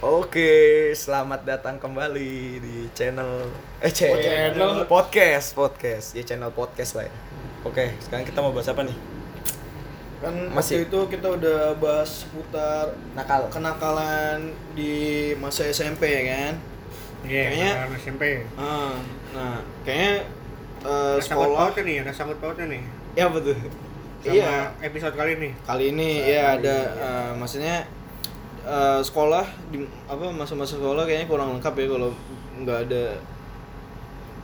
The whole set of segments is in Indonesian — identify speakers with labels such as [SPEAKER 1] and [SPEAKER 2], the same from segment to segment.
[SPEAKER 1] Oke, selamat datang kembali di channel eh channel,
[SPEAKER 2] channel.
[SPEAKER 1] podcast podcast ya channel podcast lah ya. Oke, sekarang kita mau bahas apa nih?
[SPEAKER 2] Kan
[SPEAKER 1] Masih.
[SPEAKER 2] waktu itu kita udah bahas seputar
[SPEAKER 1] Nakal.
[SPEAKER 2] kenakalan di masa SMP ya kan?
[SPEAKER 3] Iya,
[SPEAKER 2] Kayaknya-
[SPEAKER 3] SMP.
[SPEAKER 2] Ah, nah, kayaknya eh,
[SPEAKER 3] Ada
[SPEAKER 2] sekolah
[SPEAKER 3] pautnya nih, ada sangkut pautnya nih.
[SPEAKER 2] ya betul.
[SPEAKER 3] Sama
[SPEAKER 2] Iya,
[SPEAKER 3] episode kali ini.
[SPEAKER 2] kali ini ya ada eh, maksudnya eh, sekolah di apa masa-masa sekolah kayaknya kurang lengkap ya kalau nggak ada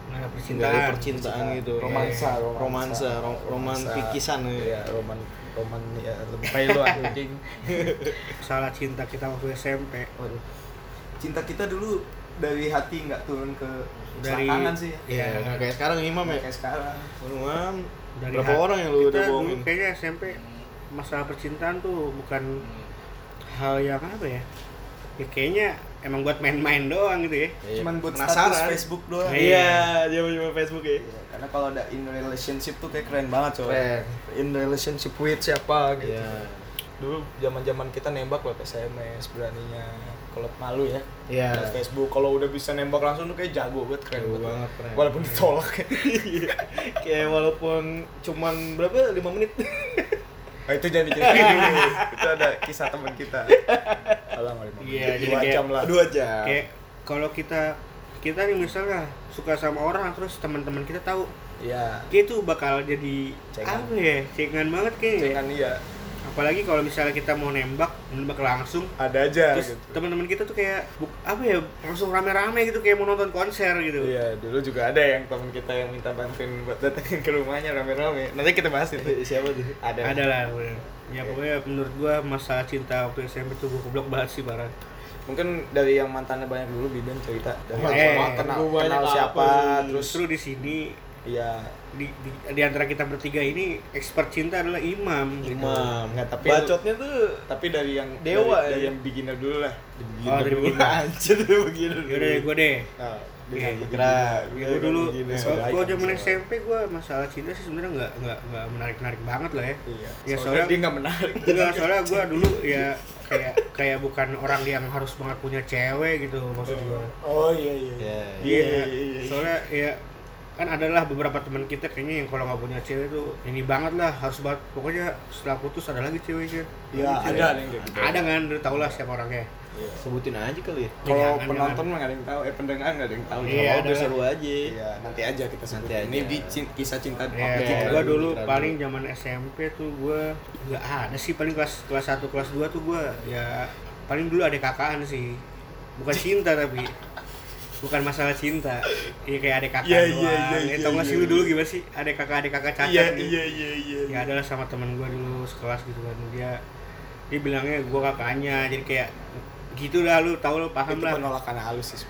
[SPEAKER 2] nggak
[SPEAKER 3] percintaan.
[SPEAKER 2] ada percintaan gitu.
[SPEAKER 1] Romansa,
[SPEAKER 2] Eh,
[SPEAKER 1] romansa.
[SPEAKER 2] romansa, ro- roman pikisan ya.
[SPEAKER 1] Iya, roman roman ya lebih baik lu anjing.
[SPEAKER 3] Salah cinta kita waktu SMP.
[SPEAKER 1] Waduh. Cinta kita dulu dari hati nggak turun ke
[SPEAKER 3] Dari-
[SPEAKER 1] sih.
[SPEAKER 2] Iya, nggak kayak sekarang Imam ya.
[SPEAKER 1] Nggak kayak sekarang.
[SPEAKER 2] Imam,
[SPEAKER 3] Dari
[SPEAKER 2] berapa
[SPEAKER 3] hati-
[SPEAKER 2] orang yang lu udah bohongin?
[SPEAKER 3] Kayaknya SMP masalah percintaan tuh bukan hal yang apa ya? Ya kayaknya emang buat main-main doang gitu ya.
[SPEAKER 1] Cuman buat
[SPEAKER 2] Penasaran.
[SPEAKER 1] status Facebook doang.
[SPEAKER 3] Iya.
[SPEAKER 2] dia cuma Facebook ya.
[SPEAKER 1] Iya, karena kalau ada in relationship tuh kayak keren banget coy.
[SPEAKER 2] Keren.
[SPEAKER 1] In relationship with siapa gitu.
[SPEAKER 2] Iya.
[SPEAKER 1] Dulu zaman-zaman kita nembak lewat SMS beraninya. Kalau malu ya.
[SPEAKER 2] Iya.
[SPEAKER 1] Lewat Facebook kalau udah bisa nembak langsung tuh kayak jago banget keren
[SPEAKER 2] Jago
[SPEAKER 1] banget.
[SPEAKER 2] banget, keren.
[SPEAKER 1] Walaupun ditolak.
[SPEAKER 2] Kayak walaupun cuman berapa? 5 menit.
[SPEAKER 1] Nah, itu jangan diceritain dulu. itu ada kisah teman kita. Lima
[SPEAKER 3] Iya, jadi
[SPEAKER 1] Dua
[SPEAKER 3] kayak-
[SPEAKER 1] jam lah.
[SPEAKER 2] Dua jam.
[SPEAKER 3] Kayak kalau kita kita nih misalnya suka sama orang terus teman-teman kita tahu
[SPEAKER 1] Iya.
[SPEAKER 3] kayak itu bakal jadi
[SPEAKER 1] Cengan.
[SPEAKER 3] apa ya cengan banget kayak
[SPEAKER 1] Jangan iya.
[SPEAKER 3] Apalagi kalau misalnya kita mau nembak nembak langsung
[SPEAKER 1] Ada aja
[SPEAKER 3] terus
[SPEAKER 1] gitu.
[SPEAKER 3] teman-teman kita tuh kayak buk- apa ya langsung rame-rame gitu kayak mau nonton konser gitu
[SPEAKER 1] Iya, dulu juga ada yang teman kita yang minta bantuin buat datengin ke rumahnya rame-rame. Nanti kita bahas itu.
[SPEAKER 2] Siapa tuh?
[SPEAKER 1] Ada.
[SPEAKER 3] ada lah ya pokoknya menurut gua masalah cinta waktu SMP tuh gua goblok banget sih parah
[SPEAKER 1] Mungkin dari yang mantannya banyak dulu Bidan cerita dari
[SPEAKER 3] Eh,
[SPEAKER 1] kenal, kenal
[SPEAKER 2] apa
[SPEAKER 1] siapa terus
[SPEAKER 3] justru di sini
[SPEAKER 1] iya
[SPEAKER 3] di, di, di antara kita bertiga ini expert cinta adalah Imam gitu.
[SPEAKER 2] Imam.
[SPEAKER 1] Nggak, tapi
[SPEAKER 2] bacotnya tuh
[SPEAKER 1] tapi dari yang
[SPEAKER 2] Dewa,
[SPEAKER 1] dari, dari
[SPEAKER 2] ya.
[SPEAKER 1] yang beginner dulu lah dari
[SPEAKER 3] Oh, dari
[SPEAKER 1] dulu.
[SPEAKER 3] beginner.
[SPEAKER 2] anjir dia begini.
[SPEAKER 3] yaudah deh gua deh
[SPEAKER 1] Nah,
[SPEAKER 3] Iya,
[SPEAKER 1] beginner, beginner.
[SPEAKER 3] gue dulu
[SPEAKER 1] Beginner.
[SPEAKER 3] gue zaman. SMP gue masalah cinta sih sebenarnya nggak nggak nggak menarik menarik banget lah ya
[SPEAKER 1] Iya.
[SPEAKER 3] Ya,
[SPEAKER 1] soalnya,
[SPEAKER 3] soalnya-
[SPEAKER 1] dia nggak menarik.
[SPEAKER 3] Enggak, soalnya gue dulu ya kayak kayak bukan orang yang harus banget punya cewek gitu maksud gue
[SPEAKER 1] Oh iya iya.
[SPEAKER 2] Iya.
[SPEAKER 1] Iya iya iya.
[SPEAKER 3] soalnya ya kan adalah beberapa teman kita kayaknya yang kalau nggak punya cewek tuh ini banget lah harus banget pokoknya setelah putus ada lagi ceweknya
[SPEAKER 1] Iya,
[SPEAKER 3] Cewek.
[SPEAKER 1] ada yang gitu.
[SPEAKER 3] ada kan udah tau lah siapa orangnya
[SPEAKER 1] Iya.
[SPEAKER 2] Sebutin aja kali ya.
[SPEAKER 1] Kalau
[SPEAKER 3] Jangan,
[SPEAKER 1] penonton mah nggak ada yang tahu, eh pendengar nggak ada yang tahu.
[SPEAKER 3] Iya,
[SPEAKER 2] Iya,
[SPEAKER 3] ada
[SPEAKER 2] udah seru aja.
[SPEAKER 1] Iya, nanti aja kita
[SPEAKER 2] Nanti
[SPEAKER 1] sebutin.
[SPEAKER 2] aja.
[SPEAKER 1] Ini di cin- kisah cinta
[SPEAKER 3] ya
[SPEAKER 1] kita
[SPEAKER 3] gue
[SPEAKER 1] dulu.
[SPEAKER 3] paling zaman SMP tuh gue nggak ada sih paling kelas kelas 1 kelas 2 tuh gue ya paling dulu ada kakaan sih bukan cinta tapi bukan masalah cinta iya kayak ada kakak
[SPEAKER 1] Iya,
[SPEAKER 3] doang
[SPEAKER 1] iya, iya,
[SPEAKER 3] Ya,
[SPEAKER 1] iya,
[SPEAKER 3] tau nggak sih
[SPEAKER 1] iya,
[SPEAKER 3] lu
[SPEAKER 1] iya.
[SPEAKER 3] dulu gimana sih ada kakak ada kakak cacat
[SPEAKER 1] Iya
[SPEAKER 3] gitu.
[SPEAKER 1] iya iya iya.
[SPEAKER 3] ya adalah sama teman gue dulu sekelas gitu kan dia dia bilangnya gue kakaknya jadi kayak gitu lah lu tau lu paham
[SPEAKER 1] Itu
[SPEAKER 3] lah
[SPEAKER 1] penolakan halus sih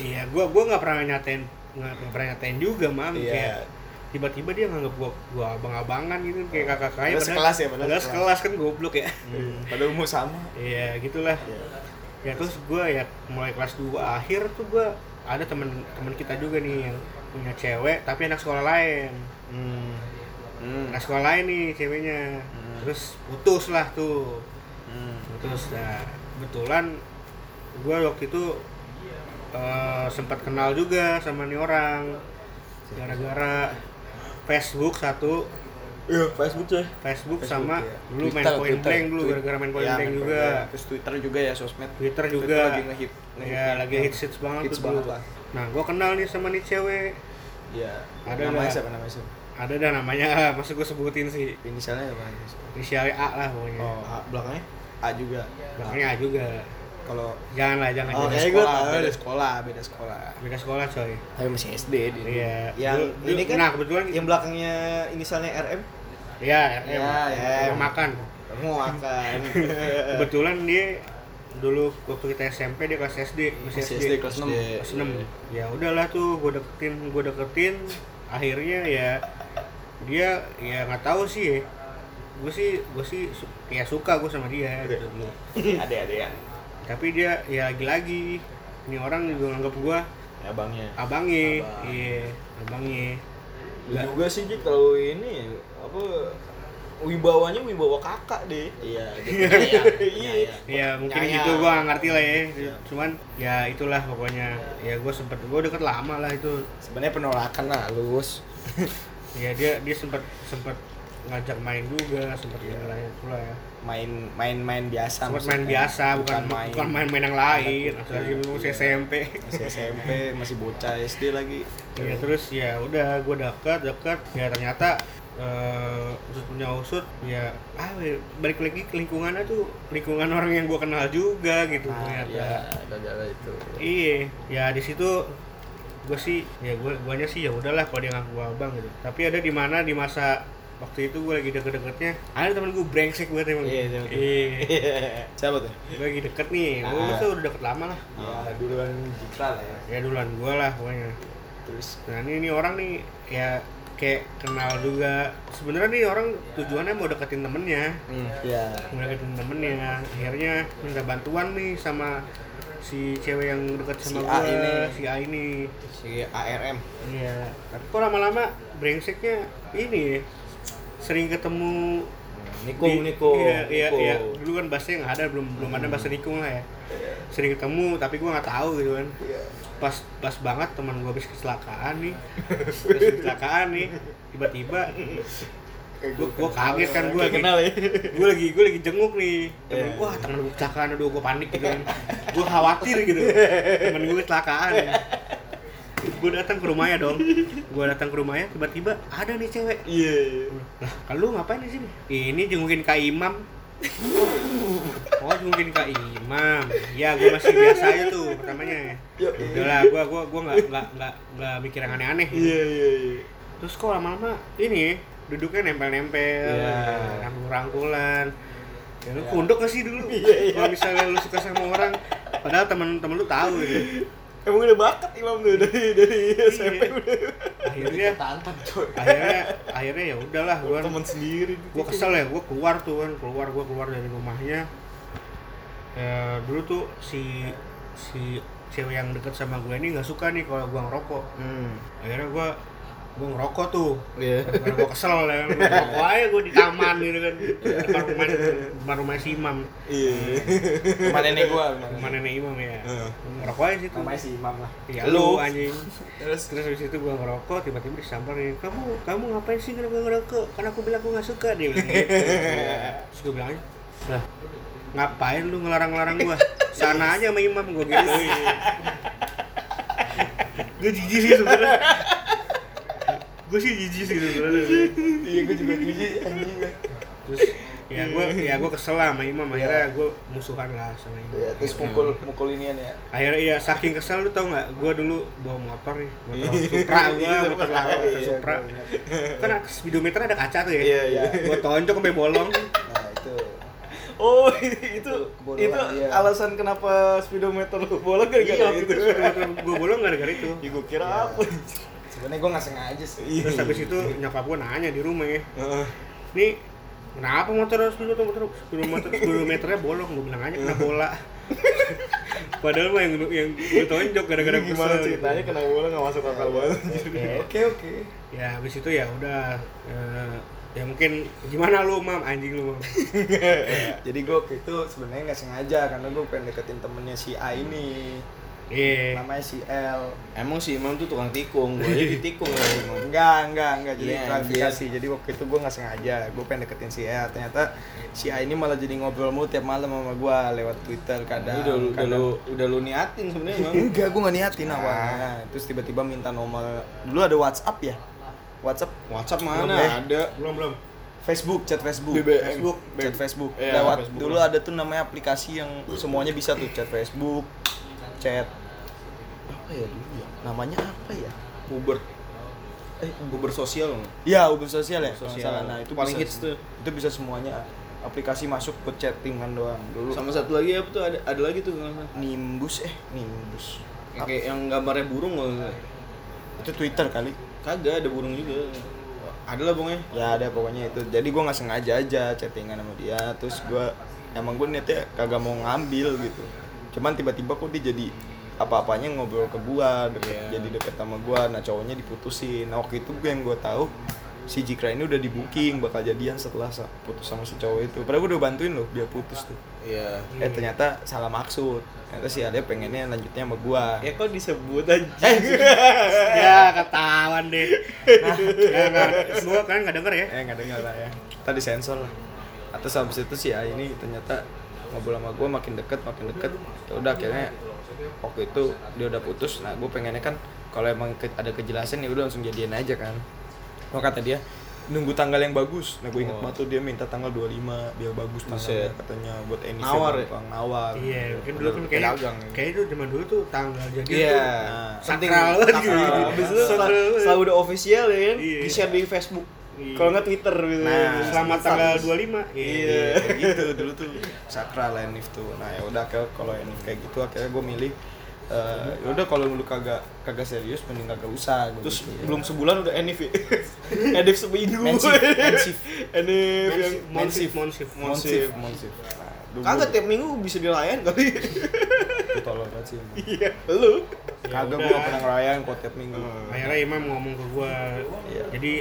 [SPEAKER 3] iya gue gua nggak pernah nyatain nggak pernah nyatain juga mam
[SPEAKER 1] Iya.
[SPEAKER 3] kayak tiba-tiba dia nganggap gua gua abang-abangan gitu kayak kakak kakaknya
[SPEAKER 1] Padahal sekelas ya, padahal
[SPEAKER 3] padahal
[SPEAKER 1] sekelas.
[SPEAKER 3] sekelas kan goblok ya
[SPEAKER 1] Hmm, Pada umur sama.
[SPEAKER 3] iya gitulah ya terus gua ya mulai kelas 2 akhir tuh gua ada temen temen kita juga nih yang punya cewek tapi anak sekolah lain
[SPEAKER 2] Hmm.
[SPEAKER 1] Hmm.
[SPEAKER 3] anak sekolah lain nih ceweknya
[SPEAKER 1] Hmm.
[SPEAKER 3] terus putus lah tuh
[SPEAKER 1] Hmm.
[SPEAKER 3] putus nah kebetulan gua waktu itu eh, sempat kenal juga sama nih orang gara-gara Facebook satu
[SPEAKER 1] Iya, Facebook coy.
[SPEAKER 3] Facebook,
[SPEAKER 1] Facebook,
[SPEAKER 3] sama
[SPEAKER 1] iya.
[SPEAKER 3] dulu main
[SPEAKER 1] Twitter,
[SPEAKER 3] point
[SPEAKER 1] Twitter.
[SPEAKER 3] blank dulu gara-gara main point
[SPEAKER 1] Iya,
[SPEAKER 3] blank
[SPEAKER 1] main
[SPEAKER 3] juga
[SPEAKER 1] point Terus Twitter juga ya sosmed.
[SPEAKER 3] Twitter juga
[SPEAKER 1] Twitter lagi ngehit.
[SPEAKER 3] ya lagi hits hits banget
[SPEAKER 1] Hits
[SPEAKER 3] tuh
[SPEAKER 1] banget
[SPEAKER 3] dulu
[SPEAKER 1] lah.
[SPEAKER 3] nah gua kenal nih sama nih cewek
[SPEAKER 1] Iya.
[SPEAKER 3] Ada
[SPEAKER 1] namanya siapa namanya siapa?
[SPEAKER 3] ada dah namanya masa gua sebutin sih
[SPEAKER 1] Inisialnya apa?
[SPEAKER 3] inisialnya A lah pokoknya
[SPEAKER 1] Oh, A, belakangnya A juga.
[SPEAKER 3] belakangnya A juga
[SPEAKER 1] Kalau
[SPEAKER 3] jangan lah jangan
[SPEAKER 2] Oh,
[SPEAKER 1] beda
[SPEAKER 2] gua
[SPEAKER 1] sekolah,
[SPEAKER 2] tahu
[SPEAKER 1] beda sekolah, beda sekolah.
[SPEAKER 3] beda sekolah coy
[SPEAKER 2] Tapi masih SD dia.
[SPEAKER 3] iya
[SPEAKER 2] Yang ini kan
[SPEAKER 3] nah kebetulan
[SPEAKER 2] yang belakangnya inisialnya RM.
[SPEAKER 3] Iya
[SPEAKER 2] Ya,
[SPEAKER 3] ya,
[SPEAKER 2] ya.
[SPEAKER 3] makan
[SPEAKER 2] Kamu makan.
[SPEAKER 3] kebetulan dia dulu waktu kita SMP dia kelas SD masih SD,
[SPEAKER 1] SD kelas enam.
[SPEAKER 3] kelas 6 ya udahlah tuh gue deketin gue deketin akhirnya ya dia ya nggak tahu sih ya gue sih gue sih su- ya suka gue sama dia gitu
[SPEAKER 1] ada ada ya.
[SPEAKER 3] tapi dia ya lagi-lagi ini orang juga nganggap gue
[SPEAKER 2] Ya abangnya.
[SPEAKER 3] abangnya
[SPEAKER 2] Abang.
[SPEAKER 3] iya abangnya
[SPEAKER 2] juga sih Jik kalau ini apa wibawanya wibawa kakak deh.
[SPEAKER 1] Iya,
[SPEAKER 2] iya
[SPEAKER 3] ya mungkin
[SPEAKER 2] Nyaya.
[SPEAKER 3] gitu gua nggak ngerti lah ya. Cuman ya itulah pokoknya. Ya gua sempet gua deket lama lah itu.
[SPEAKER 1] Sebenarnya penolakan halus.
[SPEAKER 3] ya dia dia sempet sempet ngajak main juga sempet ya lain pula ya.
[SPEAKER 1] Main main main biasa.
[SPEAKER 3] sempet
[SPEAKER 1] maksudnya.
[SPEAKER 3] main biasa bukan
[SPEAKER 1] main.
[SPEAKER 3] bukan main-main yang lain. Lagi masih SMP
[SPEAKER 1] Masih SMP, masih bocah SD lagi.
[SPEAKER 3] ya terus ya udah gua dekat dekat ya ternyata eh usut punya usut ya ah balik lagi ke lingkungannya tuh lingkungan orang yang gua kenal juga gitu ternyata
[SPEAKER 1] Iya, itu.
[SPEAKER 3] Iya, ya di situ gue sih ya gue guanya sih ya udahlah kalau dia ngaku gua abang gitu. Tapi ada di mana di masa waktu itu gue lagi deket-deketnya ada temen gue brengsek banget emang.
[SPEAKER 2] Iya, siapa tuh?
[SPEAKER 3] Iya.
[SPEAKER 1] Siapa tuh?
[SPEAKER 3] gue lagi deket nih, gue
[SPEAKER 1] Ah.
[SPEAKER 3] tuh udah deket lama lah.
[SPEAKER 1] Ya, duluan Jitra lah ya.
[SPEAKER 3] Ya duluan gue lah pokoknya.
[SPEAKER 1] Terus
[SPEAKER 3] Nah ini, ini orang nih ya kayak kenal juga. Sebenarnya nih orang tujuannya mau deketin temennya,
[SPEAKER 2] hmm.
[SPEAKER 1] ya
[SPEAKER 3] mau deketin temennya. Akhirnya minta bantuan nih sama si cewek yang deket
[SPEAKER 1] Si
[SPEAKER 3] sama
[SPEAKER 1] A
[SPEAKER 3] gue,
[SPEAKER 1] ini.
[SPEAKER 3] si A ini.
[SPEAKER 2] si ARM
[SPEAKER 3] Iya, tapi kok lama-lama brengseknya ini ya, sering ketemu
[SPEAKER 2] Nikung
[SPEAKER 3] di-
[SPEAKER 2] Nikung
[SPEAKER 3] Iya, iya,
[SPEAKER 2] Nikung.
[SPEAKER 3] iya. Dulu kan bahasanya nggak ada, belum belum ada bahasa nikung lah ya. Sering ketemu, tapi gua nggak tahu gitu kan. Pas pas banget teman gua habis kecelakaan nih. habis kecelakaan nih, tiba-tiba gua, gua kaget kan gua lagi,
[SPEAKER 2] kenal ya
[SPEAKER 3] gua lagi gua lagi jenguk nih temen
[SPEAKER 2] Iya.
[SPEAKER 3] gua wah temen gua kecelakaan aduh gua panik gitu kan gua khawatir gitu temen gua kecelakaan gua datang ke rumahnya dong. Gua datang ke rumahnya tiba-tiba ada nih cewek.
[SPEAKER 2] Iya
[SPEAKER 3] lah kalau lu ngapain di sini? Ini jengukin kak imam. Oh jengukin kak imam. Ya gua masih biasa aja tuh pertamanya
[SPEAKER 2] Yo,
[SPEAKER 3] udahlah gua gua gua nggak nggak nggak nggak mikir yang aneh-aneh.
[SPEAKER 2] Iya iya iya.
[SPEAKER 3] Terus kok lama-lama ini duduknya nempel-nempel
[SPEAKER 2] Iya.
[SPEAKER 3] rangkul-rangkulan. Ya lu
[SPEAKER 1] Iya.
[SPEAKER 3] kunduk gak sih dulu? Kalau misalnya lu suka sama orang padahal temen-temen lu tahu gitu
[SPEAKER 2] emang udah bakat imam tuh dari dari SMP udah
[SPEAKER 3] akhirnya
[SPEAKER 1] tantang coy.
[SPEAKER 3] akhirnya akhirnya ya udahlah gua
[SPEAKER 2] teman sendiri
[SPEAKER 3] gua kesel ya gua keluar tuh kan keluar gua keluar dari rumahnya. Ya dulu tuh si si cewek yang deket sama gue ini nggak suka nih kalau gua ngerokok.
[SPEAKER 2] Hmm.
[SPEAKER 3] Akhirnya gua gua ngerokok tuh.
[SPEAKER 2] Iya.
[SPEAKER 3] Karena gue kesel ya, gua ngerokok aja gue di taman gitu kan. Depan rumah depan rumah si Imam.
[SPEAKER 2] Iya. Rumah nenek gua
[SPEAKER 3] rumah nenek. Imam ya
[SPEAKER 2] Heeh.
[SPEAKER 3] ngerokok aja situ.
[SPEAKER 1] Namanya si Imam lah.
[SPEAKER 3] ya
[SPEAKER 2] Lu.
[SPEAKER 3] anjing.
[SPEAKER 2] Terus?
[SPEAKER 3] Terus habis itu gua ngerokok tiba-tiba disamperin kamu kamu ngapain sih kenapa ngerokok? Karena aku bilang aku nggak suka. Dia bilang gitu. Terus gue bilang aja lah ngapain lu ngelarang-larang gua? Sana aja sama imam gua gitu gue jijik sih sebenarnya gue sih jijik sih sebenarnya.
[SPEAKER 2] Iya gua juga jijik anjing.
[SPEAKER 3] Terus ya gue ya gue kesel lah sama imam. Akhirnya gue musuhan lah sama imam.
[SPEAKER 2] Iya, terus mukul mukul inian ya?
[SPEAKER 3] Akhirnya iya saking kesel lu tau nggak? Gue dulu bawa motor nih motor Supra gue
[SPEAKER 2] Iya,
[SPEAKER 3] motor
[SPEAKER 2] Supra.
[SPEAKER 3] lama motor
[SPEAKER 2] Iya,
[SPEAKER 3] Supra. kan speedometer ada kaca tuh ya?
[SPEAKER 2] Iya iya.
[SPEAKER 3] Gue tonjok sampai bolong.
[SPEAKER 1] Nah, itu.
[SPEAKER 2] oh itu
[SPEAKER 1] Kebodohan
[SPEAKER 2] itu
[SPEAKER 1] dia.
[SPEAKER 2] alasan kenapa speedometer lu bolong gara-gara
[SPEAKER 3] iya
[SPEAKER 2] itu
[SPEAKER 3] gue bolong gara-gara itu.
[SPEAKER 2] Ya gua kira
[SPEAKER 1] Iya.
[SPEAKER 2] apa
[SPEAKER 1] Sebenarnya gua nggak sengaja sih.
[SPEAKER 3] terus habis itu nyokap gue nanya di rumah ya
[SPEAKER 2] Heeh.
[SPEAKER 3] nih kenapa motor speedometer speedometer speedometernya bolong gue bilang aja kena bola padahal mah yang yang gue tonjok gara-gara
[SPEAKER 2] Ini gimana
[SPEAKER 3] kesel gitu.
[SPEAKER 2] ceritanya kena bola nggak masuk akal banget
[SPEAKER 3] Oke.
[SPEAKER 1] Oke,
[SPEAKER 3] ya habis itu ya udah eh, ya mungkin gimana lu mam anjing lu mam
[SPEAKER 1] Jadi gua waktu itu sebenarnya nggak sengaja karena gua pengen deketin temennya si A ini.
[SPEAKER 3] Iya
[SPEAKER 1] Namanya si L.
[SPEAKER 2] emang si imam tuh tukang tikung gua aja ditikung ya imam
[SPEAKER 1] Enggak, enggak, enggak. Jadi
[SPEAKER 2] Iya,
[SPEAKER 1] klarifikasi. Jadi waktu itu gue nggak sengaja. Gue pengen deketin si A. Ternyata si A ini malah jadi ngobrol mulu tiap malam sama gue lewat Twitter kadang.
[SPEAKER 2] udah lu udah
[SPEAKER 1] kadang-
[SPEAKER 2] lu udah lu niatin sebenarnya imam
[SPEAKER 1] Enggak, gue nggak niatin awalnya. Terus tiba-tiba minta nomor. Dulu ada WhatsApp ya. WhatsApp,
[SPEAKER 2] WhatsApp
[SPEAKER 1] Belum,
[SPEAKER 2] mana
[SPEAKER 1] eh.
[SPEAKER 2] ada
[SPEAKER 3] belum belum
[SPEAKER 1] Facebook, chat Facebook.
[SPEAKER 2] BBM.
[SPEAKER 1] Facebook, chat Facebook.
[SPEAKER 2] Iya,
[SPEAKER 1] Lewat
[SPEAKER 2] Facebook
[SPEAKER 1] dulu
[SPEAKER 2] lah.
[SPEAKER 1] ada tuh namanya aplikasi yang semuanya bisa tuh chat Facebook, chat apa ya dulu ya? Namanya apa ya?
[SPEAKER 2] Uber eh Uber sosial nggak?
[SPEAKER 1] Ya, Uber sosial ya.
[SPEAKER 2] Sosial.
[SPEAKER 1] Nah, itu
[SPEAKER 2] Paling
[SPEAKER 1] bisa-
[SPEAKER 2] hits tuh.
[SPEAKER 1] Itu bisa semuanya aplikasi masuk ke chattingan doang dulu.
[SPEAKER 2] sama satu lagi apa tuh ada ada lagi tuh.
[SPEAKER 1] Nimbus eh Nimbus.
[SPEAKER 2] Yang kayak yang gambarnya burung nggak.
[SPEAKER 1] Itu Twitter kali.
[SPEAKER 2] kagak ada burung juga ada lah pokoknya
[SPEAKER 1] Ya ada pokoknya itu. Jadi gua nggak sengaja aja chattingan sama dia. Terus gua emang gue niatnya kagak mau ngambil gitu. Cuman tiba-tiba kok dia jadi apa-apanya ngobrol ke gua, deket,
[SPEAKER 2] Iya.
[SPEAKER 1] jadi deket sama gua. Nah cowoknya diputusin. Nah waktu itu gue yang gua tahu si Jikra ini udah di booking bakal jadian setelah putus sama si cowok itu padahal gue udah bantuin loh dia putus tuh
[SPEAKER 2] Iya.
[SPEAKER 1] eh ternyata salah maksud ternyata si Ade pengennya lanjutnya sama gua
[SPEAKER 2] Ya kok disebut aja.
[SPEAKER 3] ya ketahuan deh nah, ya nggak semua kan nggak denger ya
[SPEAKER 1] eh nggak dengar lah ya tadi sensor lah atas habis itu sih ya ini ternyata ngobrol sama gue makin deket makin deket ya udah akhirnya waktu itu dia udah putus nah gue pengennya kan kalau emang ke- ada kejelasan ya udah langsung jadian aja kan oh kata dia nunggu tanggal yang bagus nah gue inget
[SPEAKER 2] Oh.
[SPEAKER 1] banget tuh dia minta tanggal 25 biar bagus tanggalnya katanya buat ini
[SPEAKER 2] Nawar ya?
[SPEAKER 1] nawar
[SPEAKER 3] iya kan dulu kan kayak
[SPEAKER 1] pedagang
[SPEAKER 3] kayak itu zaman dulu tuh tanggal jadi
[SPEAKER 2] Iya.
[SPEAKER 1] Nah,
[SPEAKER 2] Penting
[SPEAKER 3] sakral banget
[SPEAKER 2] sakral.
[SPEAKER 3] gitu.
[SPEAKER 2] Setelah, udah official ya kan,
[SPEAKER 3] Iya.
[SPEAKER 2] di-share di Facebook.
[SPEAKER 3] Iya.
[SPEAKER 2] Kalau nggak Twitter gitu.
[SPEAKER 1] Nah,
[SPEAKER 3] selamat tanggal 25
[SPEAKER 1] Iya, kayak gitu dulu tuh sakral Enif tuh. Nah ya udah kalau Enif kayak gitu akhirnya gue milih eh ya udah kalau lu kagak kagak serius mending kagak usah
[SPEAKER 2] Terus
[SPEAKER 1] gitu.
[SPEAKER 2] belum sebulan udah Enif ya. Enif seminggu.
[SPEAKER 1] Mensif.
[SPEAKER 2] Enif yang
[SPEAKER 3] monsif monsif
[SPEAKER 1] Monsif, monsif. Nah,
[SPEAKER 2] Kagak tiap minggu bisa dirayain kali.
[SPEAKER 1] Tolol banget sih.
[SPEAKER 2] Iya, lu.
[SPEAKER 3] Ya
[SPEAKER 1] Kagak gua pernah ngerayain kok tiap minggu.
[SPEAKER 3] akhirnya Imam ngomong ke gua
[SPEAKER 1] Iya.
[SPEAKER 3] jadi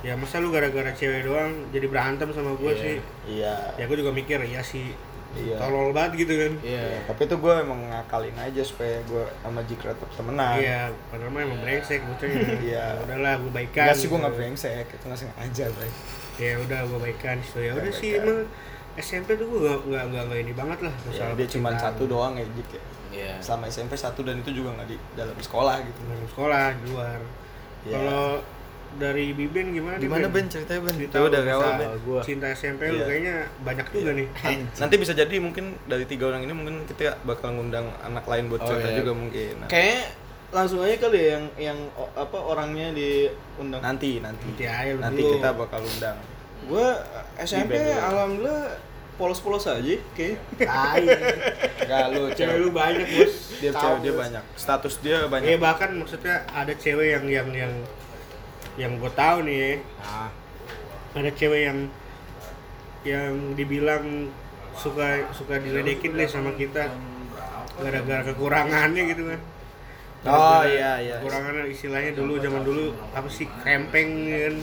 [SPEAKER 3] ya masa lu gara-gara cewek doang jadi berantem sama gua
[SPEAKER 2] Iya.
[SPEAKER 3] sih
[SPEAKER 1] Iya.
[SPEAKER 3] ya gua juga mikir iya sih
[SPEAKER 1] Iya.
[SPEAKER 3] tolol banget gitu kan
[SPEAKER 2] Iya.
[SPEAKER 1] Tapi itu gue emang ngakalin aja supaya gue sama Jikra tetap temenan.
[SPEAKER 3] iya padahal mah emang brengsek bocahnya
[SPEAKER 1] Iya.
[SPEAKER 3] Ya udahlah gua baikan
[SPEAKER 1] Enggak sih gue
[SPEAKER 3] gitu.
[SPEAKER 1] nggak brengsek, itu nggak sengaja, Bray.
[SPEAKER 3] ya udah gua baikan so ya udah sih emang SMP tuh gua nggak nggak nggak nggak ini banget lah
[SPEAKER 1] Ya,
[SPEAKER 3] masalah
[SPEAKER 1] dia cuma satu doang ya, Jik ya.
[SPEAKER 2] Iya.
[SPEAKER 1] Selama SMP satu dan itu juga nggak di dalam sekolah gitu.
[SPEAKER 3] dalam sekolah di luar
[SPEAKER 1] Iya.
[SPEAKER 3] kalau dari Biben gimana nih,
[SPEAKER 1] Gimana Ben ceritanya Ben?
[SPEAKER 3] Cerita lu
[SPEAKER 1] dari awal Ben.
[SPEAKER 2] gua.
[SPEAKER 3] cinta SMP lu
[SPEAKER 1] Iya.
[SPEAKER 3] kayaknya banyak juga nih
[SPEAKER 1] Nanti bisa jadi mungkin dari tiga orang ini mungkin kita bakal ngundang anak lain buat
[SPEAKER 2] Oh,
[SPEAKER 1] cerita
[SPEAKER 2] iya.
[SPEAKER 1] juga mungkin. Nah,
[SPEAKER 2] Kayaknya langsung aja kali ya yang yang o- apa orangnya diundang.
[SPEAKER 1] nanti nanti
[SPEAKER 3] Nanti aja lu
[SPEAKER 1] nanti
[SPEAKER 3] dulu.
[SPEAKER 1] kita bakal undang.
[SPEAKER 2] Gue SMP alhamdulillah polos-polos aja kayak.
[SPEAKER 3] tai
[SPEAKER 1] Enggak lu
[SPEAKER 3] cewek lu banyak bos
[SPEAKER 1] dia cewek dia banyak. Status dia
[SPEAKER 3] Eh
[SPEAKER 1] banyak.
[SPEAKER 3] bahkan maksudnya ada cewek yang yang yang yang gue tahu nih ya,
[SPEAKER 2] Nah,
[SPEAKER 3] ada cewek yang yang dibilang suka suka diledekin deh sama kita gara-gara kekurangannya gitu kan
[SPEAKER 1] Oh,
[SPEAKER 3] Gara-gara
[SPEAKER 1] iya, iya.
[SPEAKER 3] kekurangannya istilahnya dulu zaman dulu apa sih krempeng kan